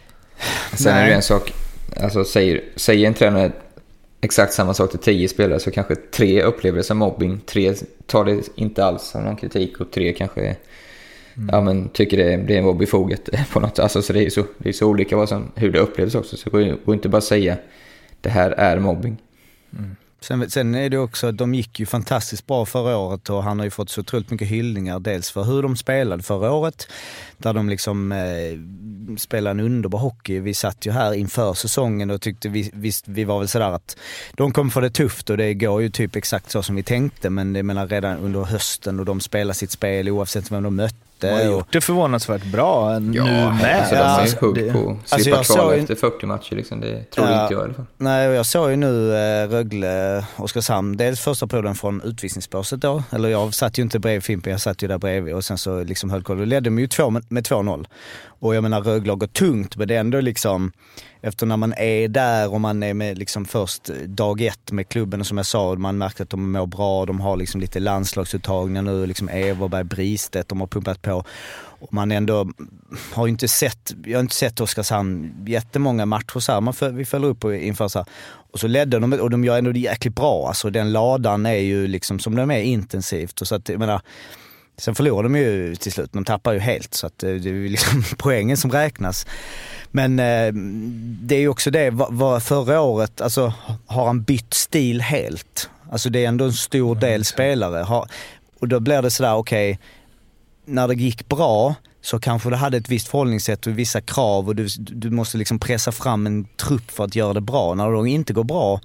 Sen är det Nej. ju en sak, alltså säger, säger en tränare exakt samma sak till tio spelare så kanske tre upplever det som mobbing, tre tar det inte alls som någon kritik och tre kanske ja, men, tycker det, det var befogat på något alltså, så det är så, det är så olika vad som, hur det upplevs också. Så det går går inte bara att säga det här är mobbing. Sen, sen är det också, de gick ju fantastiskt bra förra året och han har ju fått så otroligt mycket hyllningar. Dels för hur de spelade förra året, där de liksom eh, spelade en underbar hockey. Vi satt ju här inför säsongen och tyckte vi, visst, vi var väl sådär att de kommer få det tufft och det går ju typ exakt så som vi tänkte. Men jag menar redan under hösten och de spelar sitt spel oavsett vem de mötte. De har och- gjort det förvånansvärt bra nu med. alltså, Ja, de är alltså, sjukt det- på att Alltså, slippa jag kvala såg ju- efter 40 matcher liksom. Det tror Ja. inte jag i alla fall. Nej, och jag såg ju nu eh, Rögle, Oskarshamn, dels första perioden från utvisningsbåset då. Eller jag satt ju inte bredvid Fimpen, jag satt ju där bredvid och sen så liksom höll koll. Då ledde de ju två med, med 2-0. Och jag menar Rögle har gått tungt men det är ändå liksom, efter när man är där och man är med liksom först dag ett med klubben och som jag sa, man märker att de mår bra, de har liksom lite landslagsuttagningar nu, liksom Everberg, Bristedt, de har pumpat på. Och man ändå har ju inte sett, jag har inte sett Oskarshamn jättemånga matcher så här. Man för, vi följer upp och inför så här. Och så ledde de, och de gör ändå det jäkligt bra. Alltså den ladan är ju liksom som de är intensivt. Och så att, jag menar, sen förlorar de ju till slut, de tappar ju helt. Så att eh, det är ju liksom poängen som räknas. Men eh, det är ju också det, vad förra året, alltså har han bytt stil helt? Alltså det är ändå en stor del spelare. Och då blir det sådär, okej, när det gick bra så kanske du hade ett visst förhållningssätt och vissa krav och du, du måste liksom pressa fram en trupp för att göra det bra. När det inte går bra,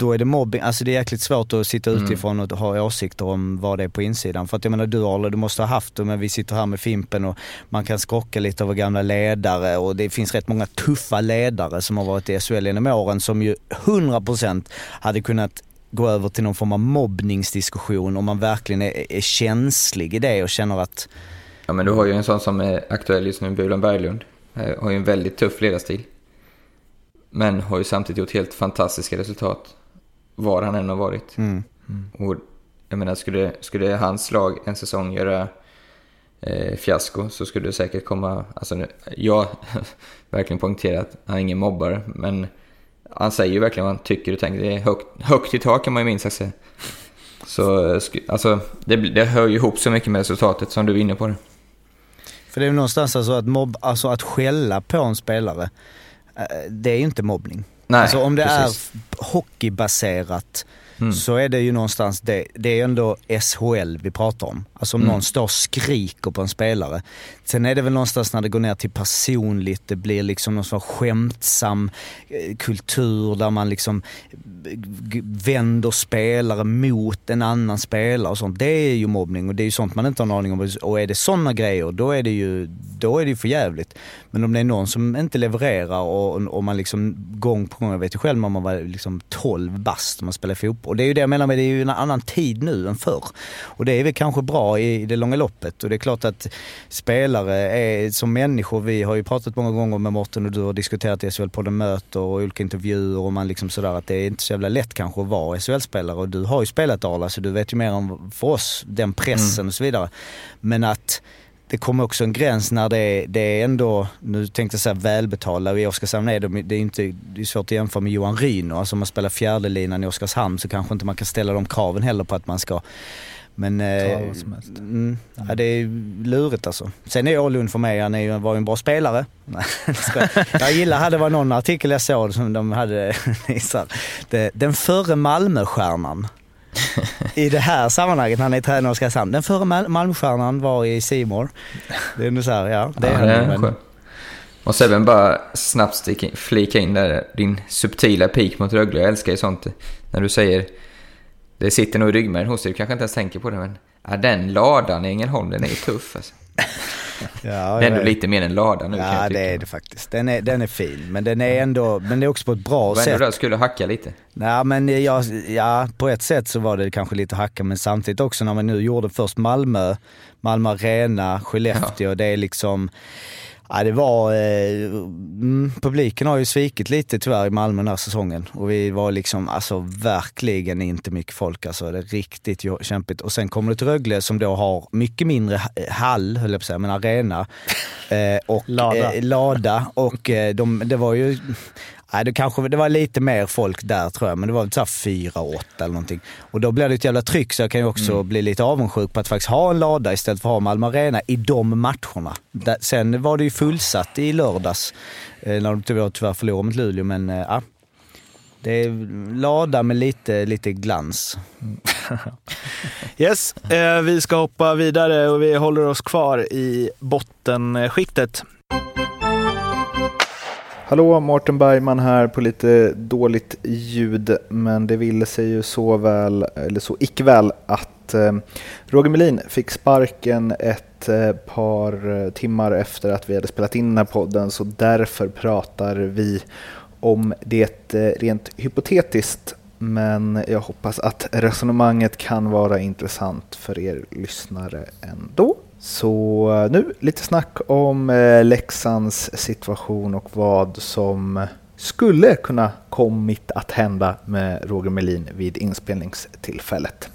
då är det mobbing. Alltså det är jäkligt svårt att sitta mm. utifrån och ha åsikter om vad det är på insidan. För att jag menar du Arle, du måste ha haft det, men vi sitter här med Fimpen och man kan skrocka lite över gamla ledare och det finns rätt många tuffa ledare som har varit i SHL genom åren som ju 100% hade kunnat gå över till någon form av mobbningsdiskussion om man verkligen är, är känslig i det och känner att... Ja men du har ju en sån som är aktuell just nu, Bulan Berglund. Eh, har ju en väldigt tuff ledarstil. Men har ju samtidigt gjort helt fantastiska resultat var han än har varit. Mm. Mm. Och jag menar, skulle, skulle hans lag en säsong göra eh, fiasko så skulle det säkert komma... Alltså, nu, jag verkligen poängterar att han är ingen mobbare, men han säger ju verkligen vad han tycker och tänker. Det är högt, högt i tak kan man ju minst sagt säga. Så alltså, det, det hör ju ihop så mycket med resultatet som du är inne på. Det. För det är någonstans alltså att, mobb, alltså att skälla på en spelare, eh, det är ju inte mobbning. Nej, alltså om det precis. är hockeybaserat mm. så är det ju någonstans det. Det är ändå SHL vi pratar om. Alltså om mm. någon står och skriker på en spelare. Sen är det väl någonstans när det går ner till personligt, det blir liksom någon sorts skämtsam eh, kultur där man liksom vänder spelare mot en annan spelare och sånt. Det är ju mobbning och det är ju sånt man inte har en aning om. Och är det sådana grejer, då är det ju, då är det ju för jävligt. Men om det är någon som inte levererar och, och man liksom gång på gång, jag vet ju själv när man var liksom 12 bast och man spelar fotboll. Och det är ju det jag menar med, det är ju en annan tid nu än förr. Och det är väl kanske bra i det långa loppet. Och det är klart att spelare är som människor, vi har ju pratat många gånger med Morten och du har diskuterat i SHL-podden möter och olika intervjuer och man liksom sådär att det är inte så jävla lätt kanske att vara SHL-spelare och du har ju spelat Arla så du vet ju mer om, för oss, den pressen mm. och så vidare. Men att det kommer också en gräns när det är, det är ändå, nu tänkte jag säga välbetalda i Oskarshamn är det, det är inte, det är svårt att jämföra med Johan Ryno. Alltså om man spelar fjärdelinan i Oskarshamn så kanske inte man kan ställa de kraven heller på att man ska men eh, mm, ja, det är lurigt alltså. Sen är Åhlund för mig, han är ju, var ju en bra spelare. jag gillar, det var någon artikel jag såg som de hade, den förre Malmöstjärnan i det här sammanhanget när han är tränare i Oskarshamn. Den förre Mal Malmöstjärnan var i Simor. Det är ändå så här, ja. Det ja, är men... Och Sebben bara snabbt flika in där, din subtila pik mot Rögle. Jag älskar ju sånt. När du säger det sitter nog i ryggmärgen hos dig, du kanske inte ens tänker på det, men ja, den ladan i Ängelholm, den är ju tuff alltså. Ja, det är ändå lite mer än lada nu Ja det är det faktiskt. Den är, den är fin. Men den är ändå, men det är också på ett bra sätt. Ändå där skulle hacka lite? Ja men jag, ja, på ett sätt så var det kanske lite hacka men samtidigt också när man nu gjorde först Malmö, Malmö Arena, Skellefteå. Ja. Det är liksom Ja, det var... Eh, mm, publiken har ju svikit lite tyvärr i Malmö den här säsongen. Och vi var liksom, alltså verkligen inte mycket folk. Alltså det är riktigt kämpigt. Och sen kommer du till Rögle som då har mycket mindre hall, höll jag på att säga, men arena. Eh, och lada. Eh, lada. Och eh, de, det var ju... Nej, det, kanske, det var lite mer folk där tror jag, men det var så fyra, åtta eller någonting. Och då blir det ett jävla tryck så jag kan ju också mm. bli lite avundsjuk på att faktiskt ha en lada istället för att ha Malmö Arena i de matcherna. sen var det ju fullsatt i lördags, eh, när de tyvärr förlorade mot Luleå, men eh, ja. Det är lada med lite, lite glans. yes, eh, vi ska hoppa vidare och vi håller oss kvar i bottenskiktet. Hallå, Mårten Bergman här på lite dåligt ljud, men det ville sig ju så väl, eller så icke väl, att eh, Roger Melin fick sparken ett eh, par eh, timmar efter att vi hade spelat in den här podden, så därför pratar vi om det eh, rent hypotetiskt. Men jag hoppas att resonemanget kan vara intressant för er lyssnare ändå. Så eh, nu lite snack om eh, Leksands situation och vad som skulle kunna kommit att hända med Roger Melin vid inspelningstillfället.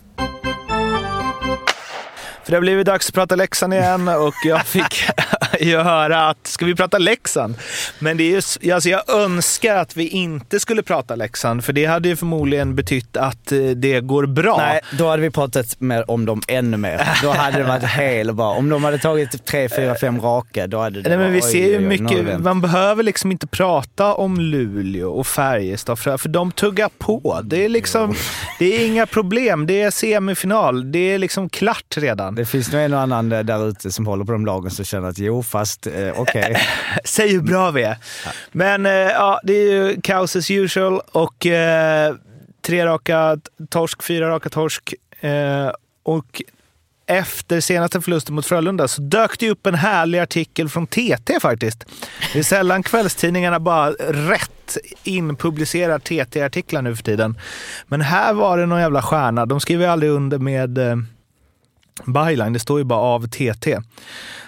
För det har blivit dags att prata Leksand igen och jag fick ju höra att, ska vi prata Leksand? Men det är ju, alltså jag önskar att vi inte skulle prata Leksand, för det hade ju förmodligen betytt att eh, det går bra. Nej, då hade vi pratat mer om dem ännu mer. Då hade det varit helt bra. Om de hade tagit tre, fyra, fem raka, då hade det Nej, men vi ser ju mycket, man behöver liksom inte prata om Luleå och Färjestad för, för de tuggar på. Det är liksom, det är inga problem. Det är semifinal. Det är liksom klart redan. Det finns nog en och annan där- där ute som håller på de lagen som känner att jo, fast eh, okej. Säg hur bra vi är. Men eh, ja, det är ju kaos as usual och eh, tre raka torsk, fyra raka torsk. Eh, och efter senaste förlusten mot Frölunda så dök det upp en härlig artikel från TT faktiskt. Det är sällan kvällstidningarna bara rätt inpublicerar TT-artiklar nu för tiden. Men här var det någon jävla stjärna. De skriver ju aldrig under med eh, byline, det står ju bara av TT.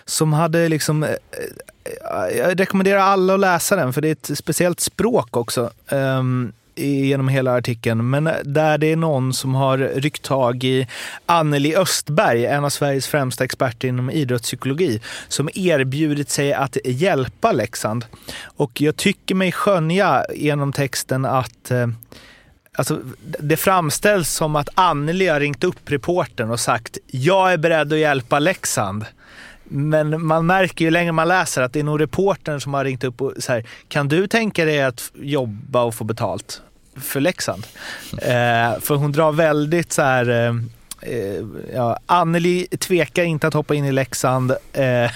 Som hade liksom... Eh, eh, jag rekommenderar alla att läsa den, för det är ett speciellt språk också. um, genom hela artikeln, men eh, där det är någon som har ryckt tag i Anneli Östberg, en av Sveriges främsta experter inom idrottspsykologi, som erbjudit sig att hjälpa Leksand. Och jag tycker mig skönja genom texten att Alltså, det framställs som att Anneli har ringt upp reportern och sagt “Jag är beredd att hjälpa Leksand”. Men man märker ju längre man läser att det är nog reportern som har ringt upp och så här, “Kan du tänka dig att jobba och få betalt för Leksand?” eh, För hon drar väldigt så här... Eh, eh, ja, Anneli tvekar inte att hoppa in i Leksand eh,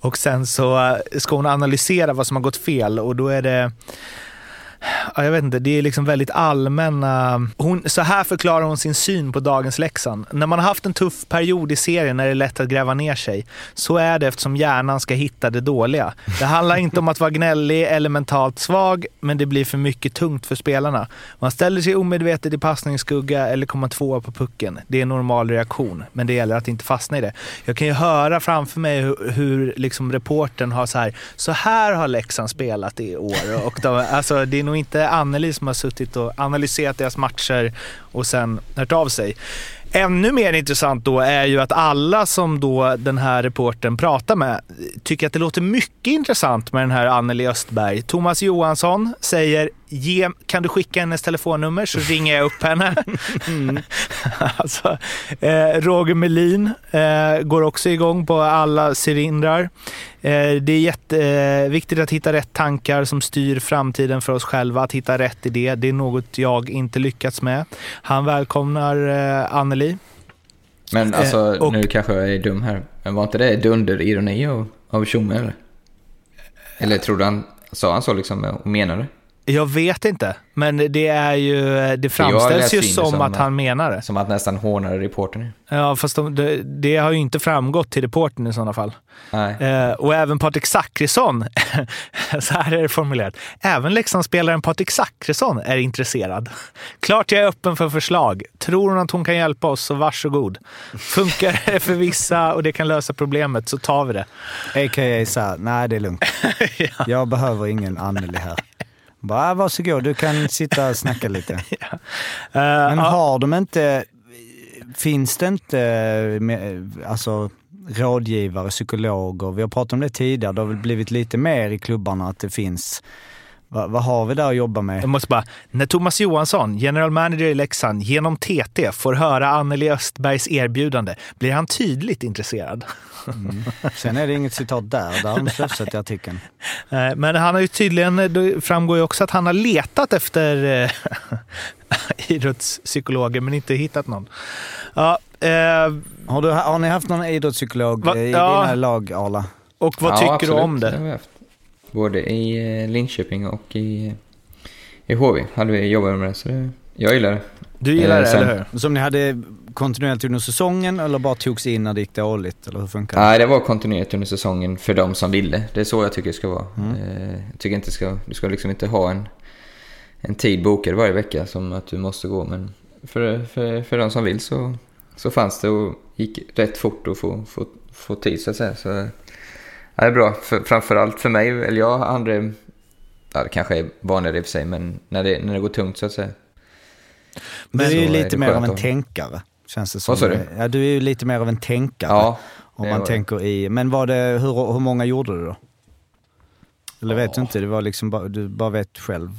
och sen så ska hon analysera vad som har gått fel och då är det jag vet inte, det är liksom väldigt allmänna... Hon, så här förklarar hon sin syn på dagens Leksand. När man har haft en tuff period i serien är det lätt att gräva ner sig. Så är det eftersom hjärnan ska hitta det dåliga. Det handlar inte om att vara gnällig eller mentalt svag, men det blir för mycket tungt för spelarna. Man ställer sig omedvetet i passningsskugga eller kommer tvåa på pucken. Det är en normal reaktion, men det gäller att inte fastna i det. Jag kan ju höra framför mig hur, hur liksom reportern har så här, så här har Leksand spelat i år. Och de, alltså, det är nog inte Anneli som har suttit och analyserat deras matcher och sen hört av sig. Ännu mer intressant då är ju att alla som då den här reporten pratar med tycker att det låter mycket intressant med den här Anneli Östberg. Thomas Johansson säger Ge, kan du skicka hennes telefonnummer så ringer jag upp henne. alltså, eh, Roger Melin eh, går också igång på alla cylindrar. Eh, det är jätteviktigt att hitta rätt tankar som styr framtiden för oss själva. Att hitta rätt idé. Det är något jag inte lyckats med. Han välkomnar eh, Anneli. Men alltså, Eh, och- nu kanske jag är dum här. Men var inte det dunder-ironi av, av Tjomme eller? Eller trodde han, sa han så liksom och menade? Jag vet inte, men det är ju, det framställs ju som, som- att han menar det. Som att nästan hånade reportern. Ja, fast de, det, det har ju inte framgått till reportern i sådana fall. Nej. Eh, och även Patrik Zackrisson, så här är det formulerat. Även Leksandsspelaren Patrik Zackrisson är intresserad. Klart jag är öppen för förslag. Tror hon att hon kan hjälpa oss så varsågod. Funkar det för vissa och det kan lösa problemet så tar vi det. A.k.a. såhär, nej det är lugnt. Jag behöver ingen Anneli här. Bara, "Ah, varsågod, du kan sitta och snacka lite. Eh, Men ja, har de inte, finns det inte alltså, rådgivare, psykologer? Vi har pratat om det tidigare, det har väl blivit lite mer i klubbarna att det finns. Va, vad har vi där att jobba med? jag måste bara, när Thomas Johansson, general manager i Leksand, genom TT får höra Anneli Östbergs erbjudande blir han tydligt intresserad. Sen är det inget citat där, där har de slösat i artikeln. Eh, Men han har ju tydligen, det framgår ju också att han har letat efter eh, idrottspsykologer men inte hittat någon. Ja, eh, Har, du, har ni haft någon idrottspsykolog Va- i ja. dina lag, Arla? och vad Ja, tycker absolut, du om det? Både i eh, Linköping och i, i HV hade vi jobbat med det, så det, jag gillar det. Du gillar Eh, det, sen- eller hur? Som ni hade kontinuerligt under säsongen eller bara togs in när det gick dåligt? Eller hur funkar det? Nej, det var kontinuerligt under säsongen för de som ville. Det är så jag tycker det ska vara. Mm. Eh, Jag tycker inte ska, du ska liksom inte ha en, en tid bokad varje vecka som att du måste gå. Men för, för, för de som vill så, så fanns det och gick rätt fort att få, få, få tid så att säga. Så, ja, det är bra. För, framförallt för mig, eller jag aldrig... Ja, det kanske är vanligare i och för sig, men när det, när det går tungt så att säga. Men du är ju är lite det mer av en att- tänkare. Känns det som. Vad sa du? Ja, du är ju lite mer av en tänkare. Ja, Om man det. tänker i, men var det, hur, hur många gjorde du då? Eller vet du Ja. inte, det var liksom bara, du bara vet själv.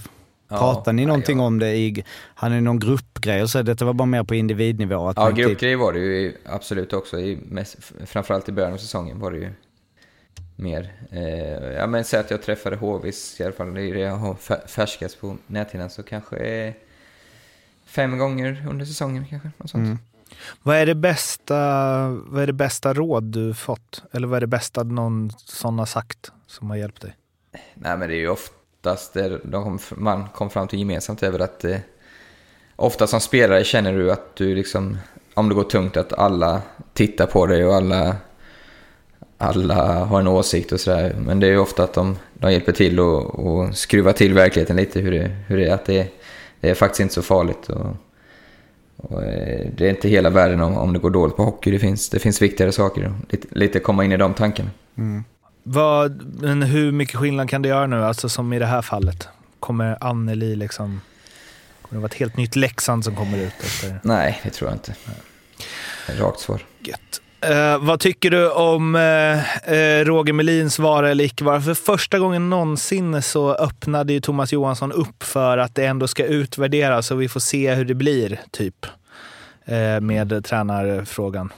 Ja, Pratade ni någonting jag- om det i, hade ni någon gruppgrej och så? Detta var bara mer på individnivå? Att Ja, inte- gruppgrej var det ju absolut också. I, mest, framförallt i början av säsongen var det ju mer. Eh, ja, men säg att jag träffade Hovis, i alla fall det är det jag har fär- färskast på näthinnan, så kanske eh, fem gånger under säsongen kanske. Något sånt. Mm. Vad är, det bästa, vad är det bästa råd du fått? Eller vad är det bästa någon sån har sagt som har hjälpt dig? Nej, men det är ju oftast det de man kom fram till gemensamt är väl att eh, ofta som spelare känner du att du liksom, om det går tungt, att alla tittar på dig och alla, alla har en åsikt och sådär. Men det är ju ofta att de, de hjälper till och, och skruva till verkligheten lite, hur det, hur det är. Att det, det är faktiskt inte så farligt. Och, och, eh, det är inte hela världen om, om det går dåligt på hockey. Det finns, det finns viktigare saker. Lite, lite komma in i de tankarna. Vad, men hur mycket skillnad kan det göra nu? Alltså som i det här fallet. Kommer Anneli liksom... Kommer det vara ett helt nytt Leksand som kommer ut efter? Nej, det tror jag inte. Rakt svar. Gött. Eh, vad tycker du om eh, eh, Roger Melins vara eller icke vara? För första gången någonsin så öppnade ju Thomas Johansson upp för att det ändå ska utvärderas och vi får se hur det blir, typ. Med tränarfrågan.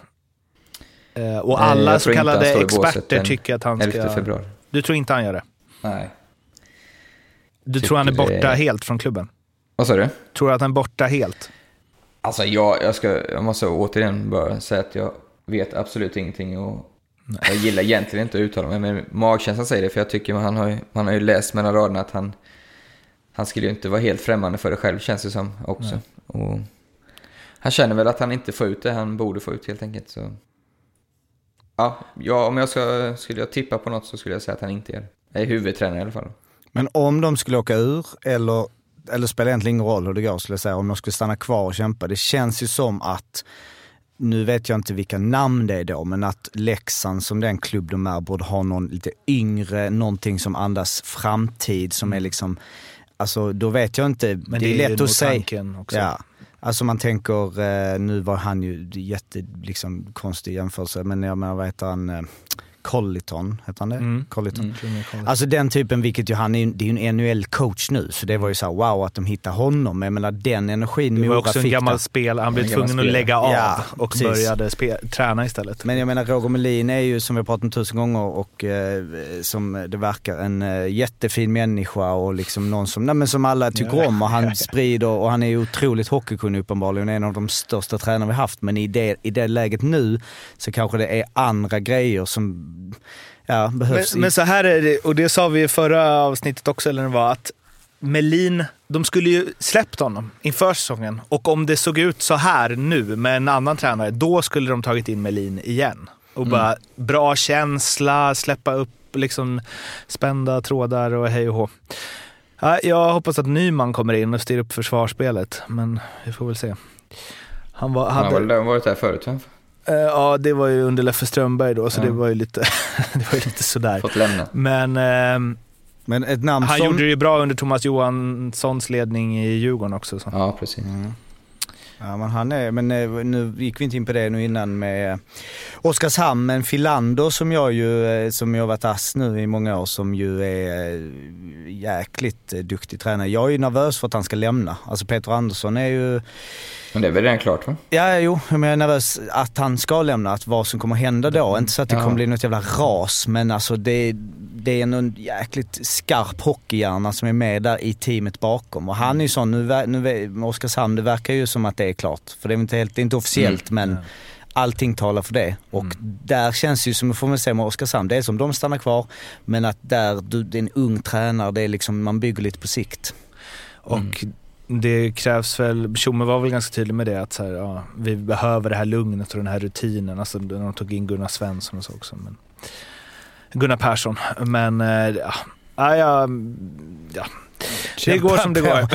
Och alla så kallade experter tycker att han 11 ska... februari. Du tror inte han gör det? Nej. Du Tycker tror han är borta det- helt från klubben? Vad sa du? Tror du att han är borta helt? Alltså jag, jag, ska, jag måste återigen bara säga att jag vet absolut ingenting och jag gillar egentligen inte att uttala mig, men magkänslan säger det för jag tycker han har, man har ju läst mellan raderna att han, han skulle ju inte vara helt främmande för det själv känns det som också. Och han känner väl att han inte får ut det han borde få ut helt enkelt. Så. Ja, ja, om jag ska, skulle jag tippa på något så skulle jag säga att han inte gör det. Jag är huvudtränare i alla fall. Men om de skulle åka ur, eller, eller spelar egentligen ingen roll hur det går skulle jag säga, om de skulle stanna kvar och kämpa. Det känns ju som att, nu vet jag inte vilka namn det är då, men att Leksand som den klubb de är borde ha någon lite yngre, någonting som andas framtid, som är liksom, alltså då vet jag inte. Men det är, ju lätt att säga. också. Ja. Alltså man tänker, eh, nu var han ju jätte, liksom, konstig jämförelse, men jag menar vad heter han, eh, Colliton, heter han det? Mm. Colliton. Mm. Alltså den typen, vilket ju han är, det är ju en NHL-coach nu, så det var ju så här, wow att de hittar honom. Men jag menar den energin Det var Mora också en fick gammal spel. Han blev tvungen att lägga av Ja, och precis. började träna istället. Men jag menar Roger Melin är ju som vi har pratat om tusen gånger och eh, som det verkar en eh, jättefin människa och liksom någon som, nej, men som alla tycker Ja. om och han sprider och han är ju otroligt hockeykunnig uppenbarligen, en av de största tränarna vi haft. Men i det, i det läget nu så kanske det är andra grejer som ja, Men, behövs. i- men så här är det, och det sa vi i förra avsnittet också, eller det var att Melin, de skulle ju släppt honom inför säsongen. Och om det såg ut så här nu med en annan tränare, då skulle de tagit in Melin igen. Och bara bra känsla, släppa upp liksom spända trådar och hej och hå. Ja, jag hoppas att Nyman kommer in och styr upp försvarsspelet, men vi får väl se. Han var, Han har hade, väl varit där förut, Eh, Ja, det var ju under Leffe Strömberg då, så Ja. det var ju lite, det var ju lite sådär. Fått lämna. Men ehm, men ett namn han som... gjorde det ju bra under Thomas Johanssons ledning i Djurgården också. Så. Ja, precis. Ja men han är, men eh, nu gick vi inte in på det nu innan med eh, Oskarshamn, men Filander som jag ju, eh, som jag varit ass nu i många år, som ju är jäkligt duktig tränare. Jag är ju nervös för att han ska lämna. Alltså Peter Andersson är ju, Men det är väl redan klart, va? ja jo, men jag är nervös att han ska lämna, att vad som kommer hända då. Inte så att det Ja. kommer bli något jävla ras, men alltså det, det är en jäkligt skarp hockeyhjärna som är med där i teamet bakom. Och han är ju sån, nu, nu Oskarshamn, det verkar ju som att det är klart. För det är inte, helt, är inte officiellt men allting talar för det. Och där känns det ju som, får man se med Oskarshamn, det är som de stannar kvar. Men att där, du, det är en ung tränare, det är liksom, man bygger lite på sikt. Och det krävs väl, Tjomme var väl ganska tydlig med det, att så här, ja, vi behöver det här lugnet och den här rutinen. Alltså när de tog in Gunnar Svensson och så också. Men, Gunnar Persson. Men eh, ja, ja, ja, ja. det går som det går.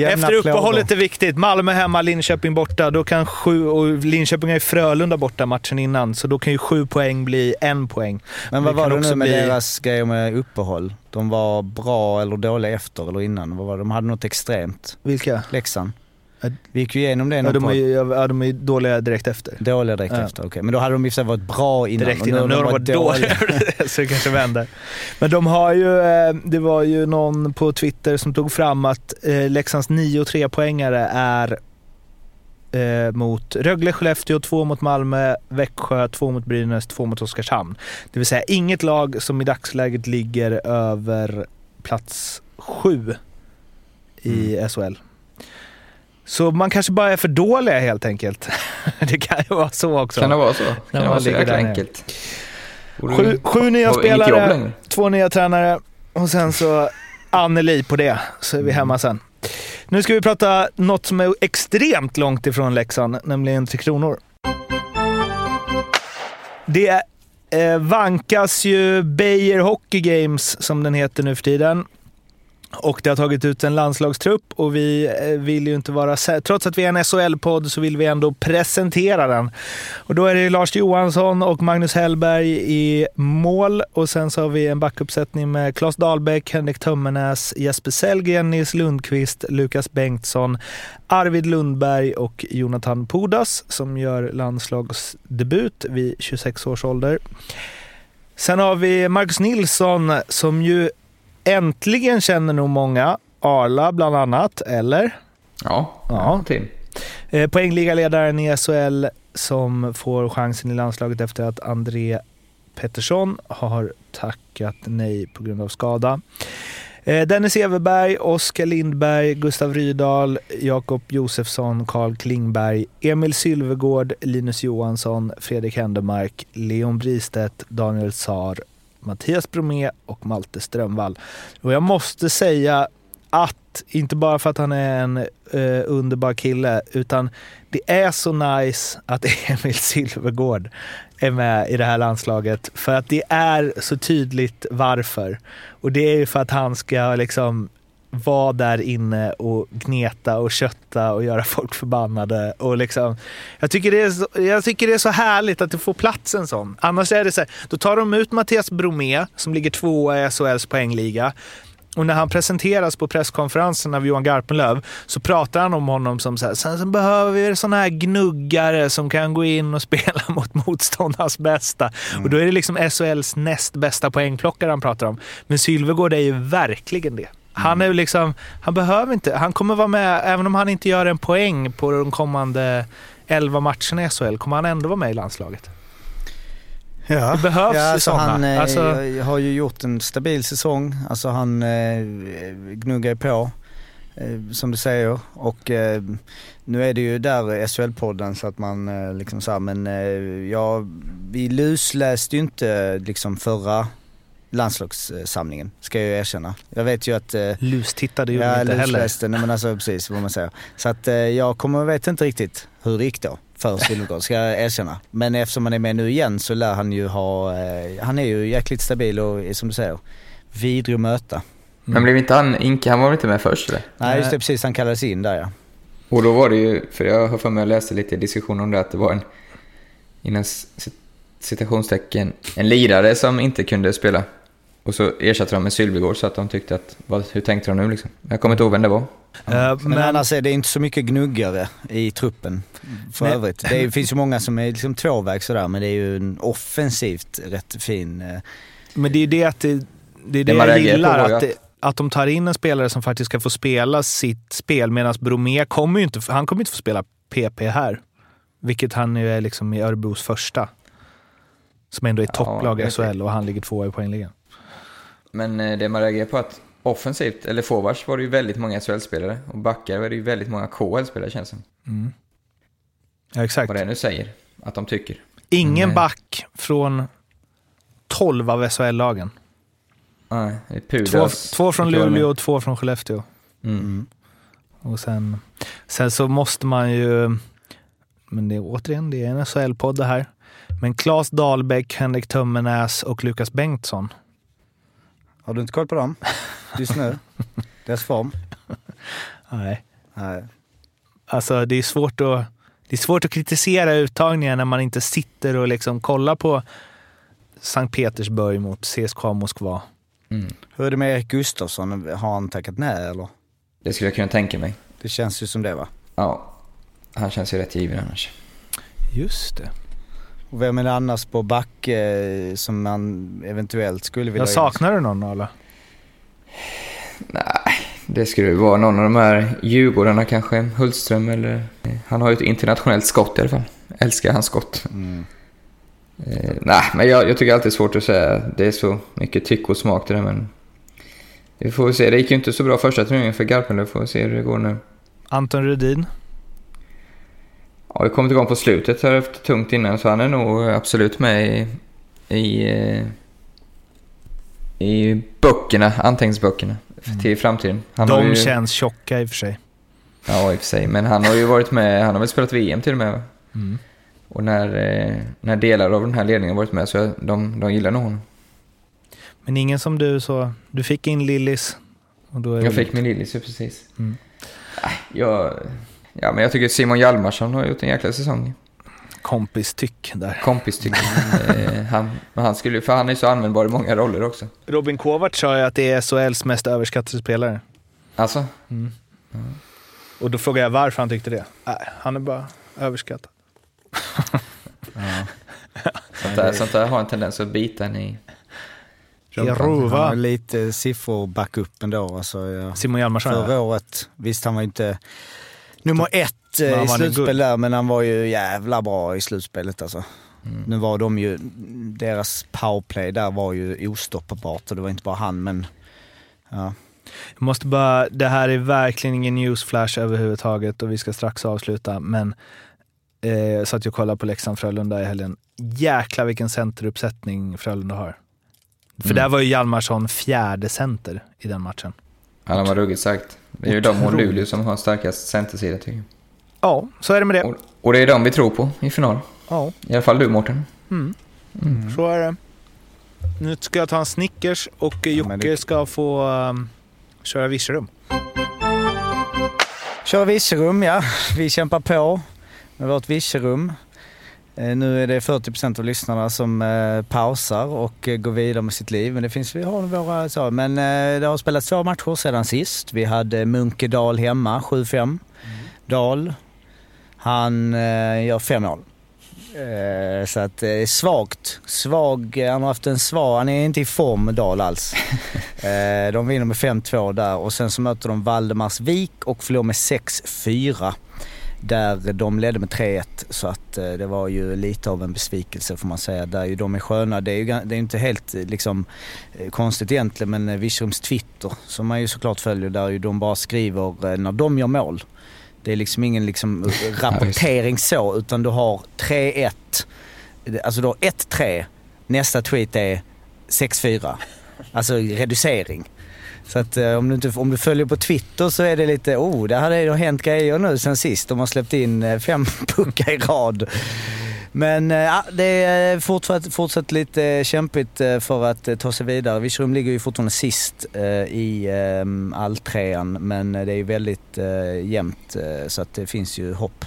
Efter uppehållet är viktigt. Malmö hemma, Linköping borta. Då kan sju, och Linköping är Frölunda borta matchen innan, så då kan ju sju poäng bli en poäng. Men vad Det var det nu med bli- deras grejer med uppehåll? De var bra eller dåliga efter eller innan? Vad var det? De hade något extremt. Vilka? Leksand. Vi gick ju igenom det Ja, de, är, ja, de är dåliga direkt efter. Dåliga direkt Ja. efter, okej. Men då hade de i varit bra innan. Direkt innan. Nu har de varit dåliga. så det kanske vänder. Men de har ju, eh, det var ju någon på Twitter som tog fram att eh, Leksands 9 och 3 poängare är eh, mot Rögle, Skellefteå, två mot Malmö, Växjö, två mot Brynäs, två mot Oskarshamn. Det vill säga inget lag som i dagsläget ligger över plats sju i SHL. Så man kanske bara är för dåliga helt enkelt. det kan ju vara så också. Kan det vara så? Kan det vara så jäkla enkelt? Sju, sju nya spelare, två nya tränare och sen så Anneli på det, så är vi hemma sen. Nu ska vi prata något som är extremt långt ifrån Leksand, nämligen Tre Kronor. Det eh, vankas ju Beijer Hockey Games, som den heter nu för tiden. Och det har tagit ut en landslagstrupp och vi eh, vill ju inte vara... Trots att vi är en SHL-podd så vill vi ändå presentera den. Och då är det Lars Johansson och Magnus Hellberg i mål. Och sen så har vi en backuppsättning med Claes Dahlbäck, Henrik Tömmernes, Jesper Sellgren, Nils Lundqvist, Lukas Bengtsson, Arvid Lundberg och Jonathan Pudas som gör landslagsdebut vid 26 års ålder. Sen har vi Marcus Nilsson som ju äntligen känner nog många. Arla bland annat, eller? Ja, Ja. till. Eh, poängligaledaren i SHL som får chansen i landslaget efter att André Pettersson har tackat nej på grund av skada. Eh, Dennis Everberg, Oskar Lindberg, Gustav Rydahl, Jakob Josefsson, Carl Klingberg, Emil Sylvegård, Linus Johansson, Fredrik Händemark, Leon Bristedt, Daniel Saar, Mattias Bromé och Malte Strömvall. Och jag måste säga att, inte bara för att han är en eh, underbar kille, utan det är så nice att Emil Silvergård är med i det här landslaget. För att det är så tydligt varför. Och det är ju för att han ska liksom vara där inne och gneta och kötta och göra folk förbannade. Och liksom, jag, tycker det är så, jag tycker det är så härligt att det får plats en sån. Annars är det så här, då tar de ut Mattias Bromé som ligger tvåa i SHLs poängliga. Och när han presenteras på presskonferensen av Johan Garpenlöv så pratar han om honom som så här, sen så behöver vi sådana här gnuggare som kan gå in och spela mot motståndarnas bästa. Och då är det liksom SHLs näst bästa poängplockare han pratar om. Men Sylvegård är ju verkligen det. Han är ju liksom, han behöver inte, han kommer vara med, även om han inte gör en poäng på de kommande 11 matcherna i SHL, kommer han ändå vara med i landslaget. Ja. Det behövs ja, alltså sådana. Han eh, Alltså- har ju gjort en stabil säsong. Alltså han eh, gnuggar ju på, eh, som du säger. Och eh, nu är det ju där SHL-podden så att man eh, liksom så här, men eh, ja, vi lusläste ju inte liksom förra landslagssamlingen, ska jag ju erkänna. Jag vet ju att eh, Lustittade gjorde Ja, inte heller. nej men alltså precis vad man säger. Så att eh, jag kommer, vet inte riktigt hur det gick då för Silvergård, ska jag erkänna. Men eftersom han är med nu igen så lär han ju ha, eh, han är ju jäkligt stabil och eh, som du säger, vidrig att möta. Men blev inte han Inke, han var väl inte med först eller? Nej just det, precis han kallades in där ja. Och då var det ju, för jag har för mig att läste lite diskussion om det, att det var en, cit- citationstecken, en lirare som inte kunde spela. Och så ersatte de med Sylvegård så att de tyckte att, vad, hur tänkte de nu liksom? Jag kommer inte ihåg vem det var. Eh, Men, men annars är det inte så mycket gnuggare i truppen för Nej. övrigt. Det är, finns ju många som är liksom tvåväg sådär men det är ju en offensivt rätt fin eh, Men det är det att det, det, är det, Det jag gillar. på Att, ju det, att de tar in en spelare som faktiskt ska få spela sitt spel medan Bromé kommer ju inte, han kommer inte få spela PP här. Vilket han ju är liksom i Örebros första. Som ändå är Ja, topplag i är SHL och han ligger tvåa i poängligan. Men eh, det man reagerar på är att offensivt, eller forwards var det ju väldigt många SHL-spelare och backar var det ju väldigt många KHL-spelare känns det som. Ja, exakt. Vad det nu säger, att de tycker. Ingen Nej. back från 12 av SHL-lagen. Nej, det är Två, två från Luleå och två från Skellefteå. Mm. Och sen, sen så måste man ju, men det är återigen, det är en SHL-podd det här. Men Claes Dahlbäck, Henrik Tömmernes och Lukas Bengtsson. Har du inte koll på dem? Just nu? Deras form? Nej. Nej. Alltså det är svårt att, det är svårt att kritisera uttagningen när man inte sitter och liksom kollar på Sankt Petersburg mot CSKA Moskva. Mm. Hur är det med Erik Gustafsson? Har han tackat nej eller? Det skulle jag kunna tänka mig. Det känns ju som det va? Ja, han känns ju rätt given annars. Just det. Och vem är det annars på back eh, som man eventuellt skulle vilja Jag saknar du någon Arla? Nej, det skulle ju vara någon av de här Djurgårdarna kanske. Hultström eller... Han har ju ett internationellt skott i alla fall. Älskar hans skott. Mm. Eh, nej, men jag, jag tycker alltid det är svårt att säga. Det är så mycket tyck och smak det där, men... Vi får se. Det gick ju inte så bra första turneringen för Garpenlöv. Får vi se hur det går nu. Anton Rudin? Ja, vi kommit igång på slutet här efter tungt innan, så han är nog absolut med i... I, i böckerna, anteckningsböckerna till framtiden. Han har De ju, känns tjocka i och för sig. Ja, i och för sig. Men han har ju varit med, han har väl spelat VM till och med. Mm. Och när, eh, när delar av den här ledningen har varit med så de, de gillar nog honom. Men ingen som du så... Du fick in Lillis. Och då är Jag fick min Lillis, ju precis. Mm. Jag, ja, men jag tycker Simon Hjalmarsson har gjort en jäkla säsong. kompis tyck där. Kompis tycker jag. Eh, han, men han skulle, för han är så användbar i många roller också. Robin Kovacs sa ju att det är SHLs mest överskattade spelare. Alltså, Och då frågade jag varför han tyckte det. Nej, han är bara överskattad. sånt där, sånt där har en tendens att bita en i... I Han har lite siffror back upp ändå. Alltså, Simon Hjalmarsson. förra ja. året, visst han var inte nummer ett eh, i slutspel där, men han var ju jävla bra i slutspelet alltså. Mm. Nu var de ju, deras powerplay där var ju ostoppbart och det var inte bara han men ja. Jag måste bara, det här är verkligen ingen newsflash överhuvudtaget och vi ska strax avsluta, men eh, jag satt ju och kollade på Leksand-Frölunda i helgen. Jäklar vilken centeruppsättning Frölunda har. För där var ju Hjalmarsson fjärde center i den matchen. Han var ruggigt sagt. Det är ju de och Luleå som har starkast centersida tycker jag. Ja, så är det med det. Och, och det är de vi tror på i final. Ja, I alla fall du Mårten. så är det. Nu ska jag ta en Snickers och Jocke det- ska få um, köra Virserum. Kör Virserum, ja. Vi kämpar på med vårt Virserum. Eh, Nu är det 40% av lyssnarna som eh, pausar och eh, går vidare med sitt liv. Men det finns, vi har våra så. Men det har spelats två matcher sedan sist. Vi hade Munkedal hemma, 7-5. Dal, han gör fem mål. Så att eh, svagt. Svag, han har haft en svag, han är inte i form Dal alls. De vinner med 5-2 där och sen så möter de Valdemarsvik och förlorar med 6-4. Där de ledde med 3-1 så att eh, det var ju lite av en besvikelse får man säga. Där ju de är sköna. Det är ju det är inte helt eh, liksom eh, konstigt egentligen men Virserums Twitter som man ju såklart följer där ju de bara skriver när de gör mål. Det är liksom ingen liksom rapportering så utan du har 3-1. Alltså du har 1-3. Nästa tweet är 6-4. Alltså reducering. Så att eh, om, du inte, om du följer på Twitter så är det lite, oh, det hade ju hänt grejer nu sen sist. De har släppt in eh, fem puckar i rad. Men eh, ja, det är fortsatt, fortsatt lite kämpigt för att ta sig vidare. Virserum ligger ju fortfarande sist i alltrean men det är ju väldigt jämnt så att det finns ju hopp.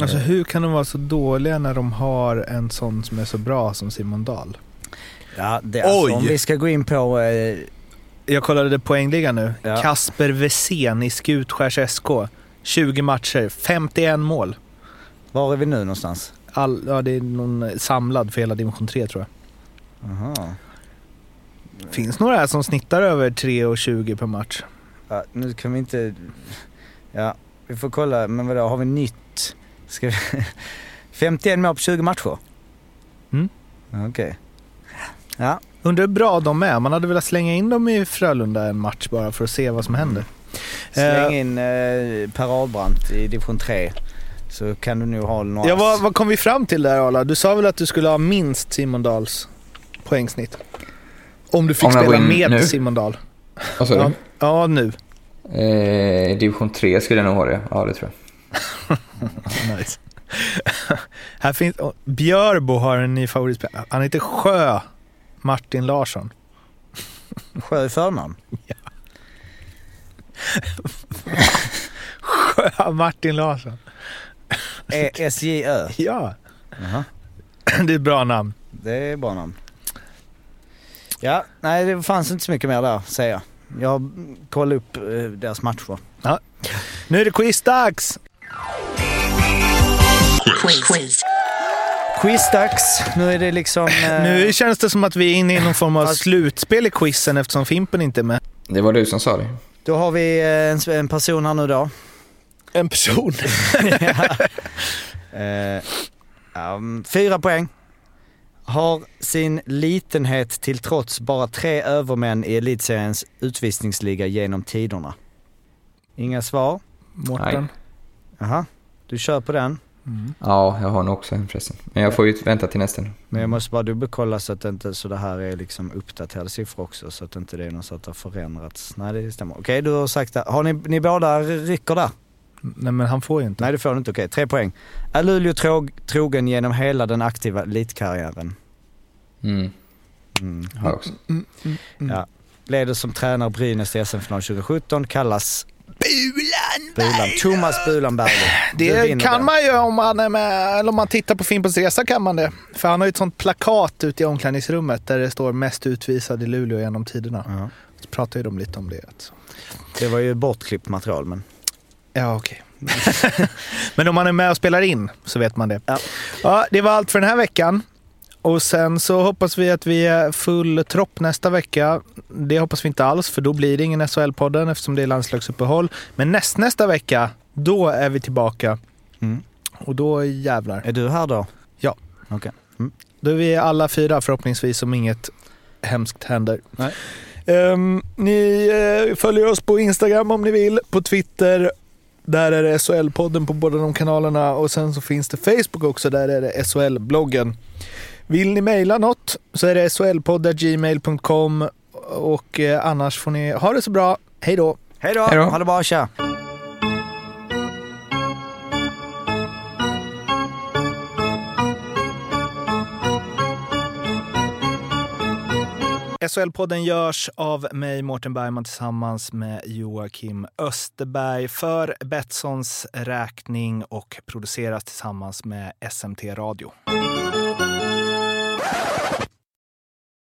Alltså hur kan de vara så dåliga när de har en sån som är så bra som Simon Dahl? Ja, det, alltså, Oj! om vi ska gå in på... Jag kollade poängligan nu. Ja. Kasper Wesén i Skutskärs SK. 20 matcher, 51 mål. var är vi nu någonstans? All, ja, det är någon samlad för hela division 3 tror jag. Aha. Finns några här som snittar över 3,20 per match. Ja, nu kan vi inte... Ja, vi får kolla. Men vadå, har vi nytt? Ska vi... 51 mål på 20 matcher? Mm. Okej. Ja, Undrar hur bra de är. Man hade velat slänga in dem i Frölunda en match bara för att se vad som händer. släng Eh, in eh, Per Ahlbrandt i division 3. Så kan du nog ha några... Ja, vad, vad kom vi fram till där Arla? Du sa väl att du skulle ha minst Simon Dahls poängsnitt? Om du fick Om spela med nu? Simon Dahl. Vad sa Ja, du? ja, nu. Eh, division 3 skulle jag nog ha det. Ja, det tror jag. Nice. Här finns, Björbo har en ny favoritspelare. Han heter Sjö Martin Larsson. Sjö i förnamn. Sjö Martin Larsson. E- S-J-Ö. Ja, Jaha. det är ett bra namn. Det är bra namn. Ja, nej det fanns inte så mycket mer där säger jag. Jag har kollat upp eh, deras matcher. Nu är det quizdags! Quiz. Quizdags. Nu är det liksom... eh, Nu känns det som att vi är inne i någon form av slutspel i quizen eftersom Fimpen inte är med. Det var du som sa det. Då har vi eh, en, en person här nu då. En person. Eh, um, fyra poäng. Har sin litenhet till trots bara tre övermän i elitseriens utvisningsliga genom tiderna. Inga svar? Mårten. Jaha, du kör på den. Ja, jag har nog också en förresten. Men jag får ju vänta till nästa. Men jag måste bara dubbelkolla så att det inte, så det här är liksom uppdaterade siffror också så att inte det är något så att det har förändrats. Nej det stämmer. Okej du har sagt det. Har ni, ni båda rycker där? Nej men han får ju inte. Nej det får du inte, okej. Tre poäng. Är Luleå trog, trogen genom hela den aktiva elitkarriären? Mm, Mm. har jag också. Ja. Leder som tränare Brynäs i SM-final 2017, kallas Bulan! Bulan. Thomas Bulan Berglund. Det kan den. man ju om man är med, eller om man tittar på Fimpens Resa kan man det. För han har ju ett sånt plakat ute i omklädningsrummet där det står mest utvisad i Luleå genom tiderna. Ja. Så pratar ju de lite om det. Alltså. Det var ju bortklippt material men. Ja, okej. Men om man är med och spelar in så vet man det. Ja. Ja, det var allt för den här veckan. Och sen så hoppas vi att vi är full tropp nästa vecka. Det hoppas vi inte alls, för då blir det ingen SHL-podden eftersom det är landslagsuppehåll. Men näst, nästa vecka, då är vi tillbaka. Mm. Och då jävlar. Är du här då? Ja. Okej. Då är vi alla fyra förhoppningsvis om inget hemskt händer. Nej. Ehm, ni eh, följer oss på Instagram om ni vill, på Twitter. Där är det SHL-podden på båda de kanalerna och sen så finns det Facebook också, där är det SHL-bloggen. Vill ni mejla något så är det shlpodd.gmail.com och eh, annars får ni ha det så bra. Hej då! Hej då! Hej då. Ha det bra, tja! SHL-podden görs av mig, Mårten Bergman, tillsammans med Joakim Österberg för Betssons räkning och produceras tillsammans med SMT Radio.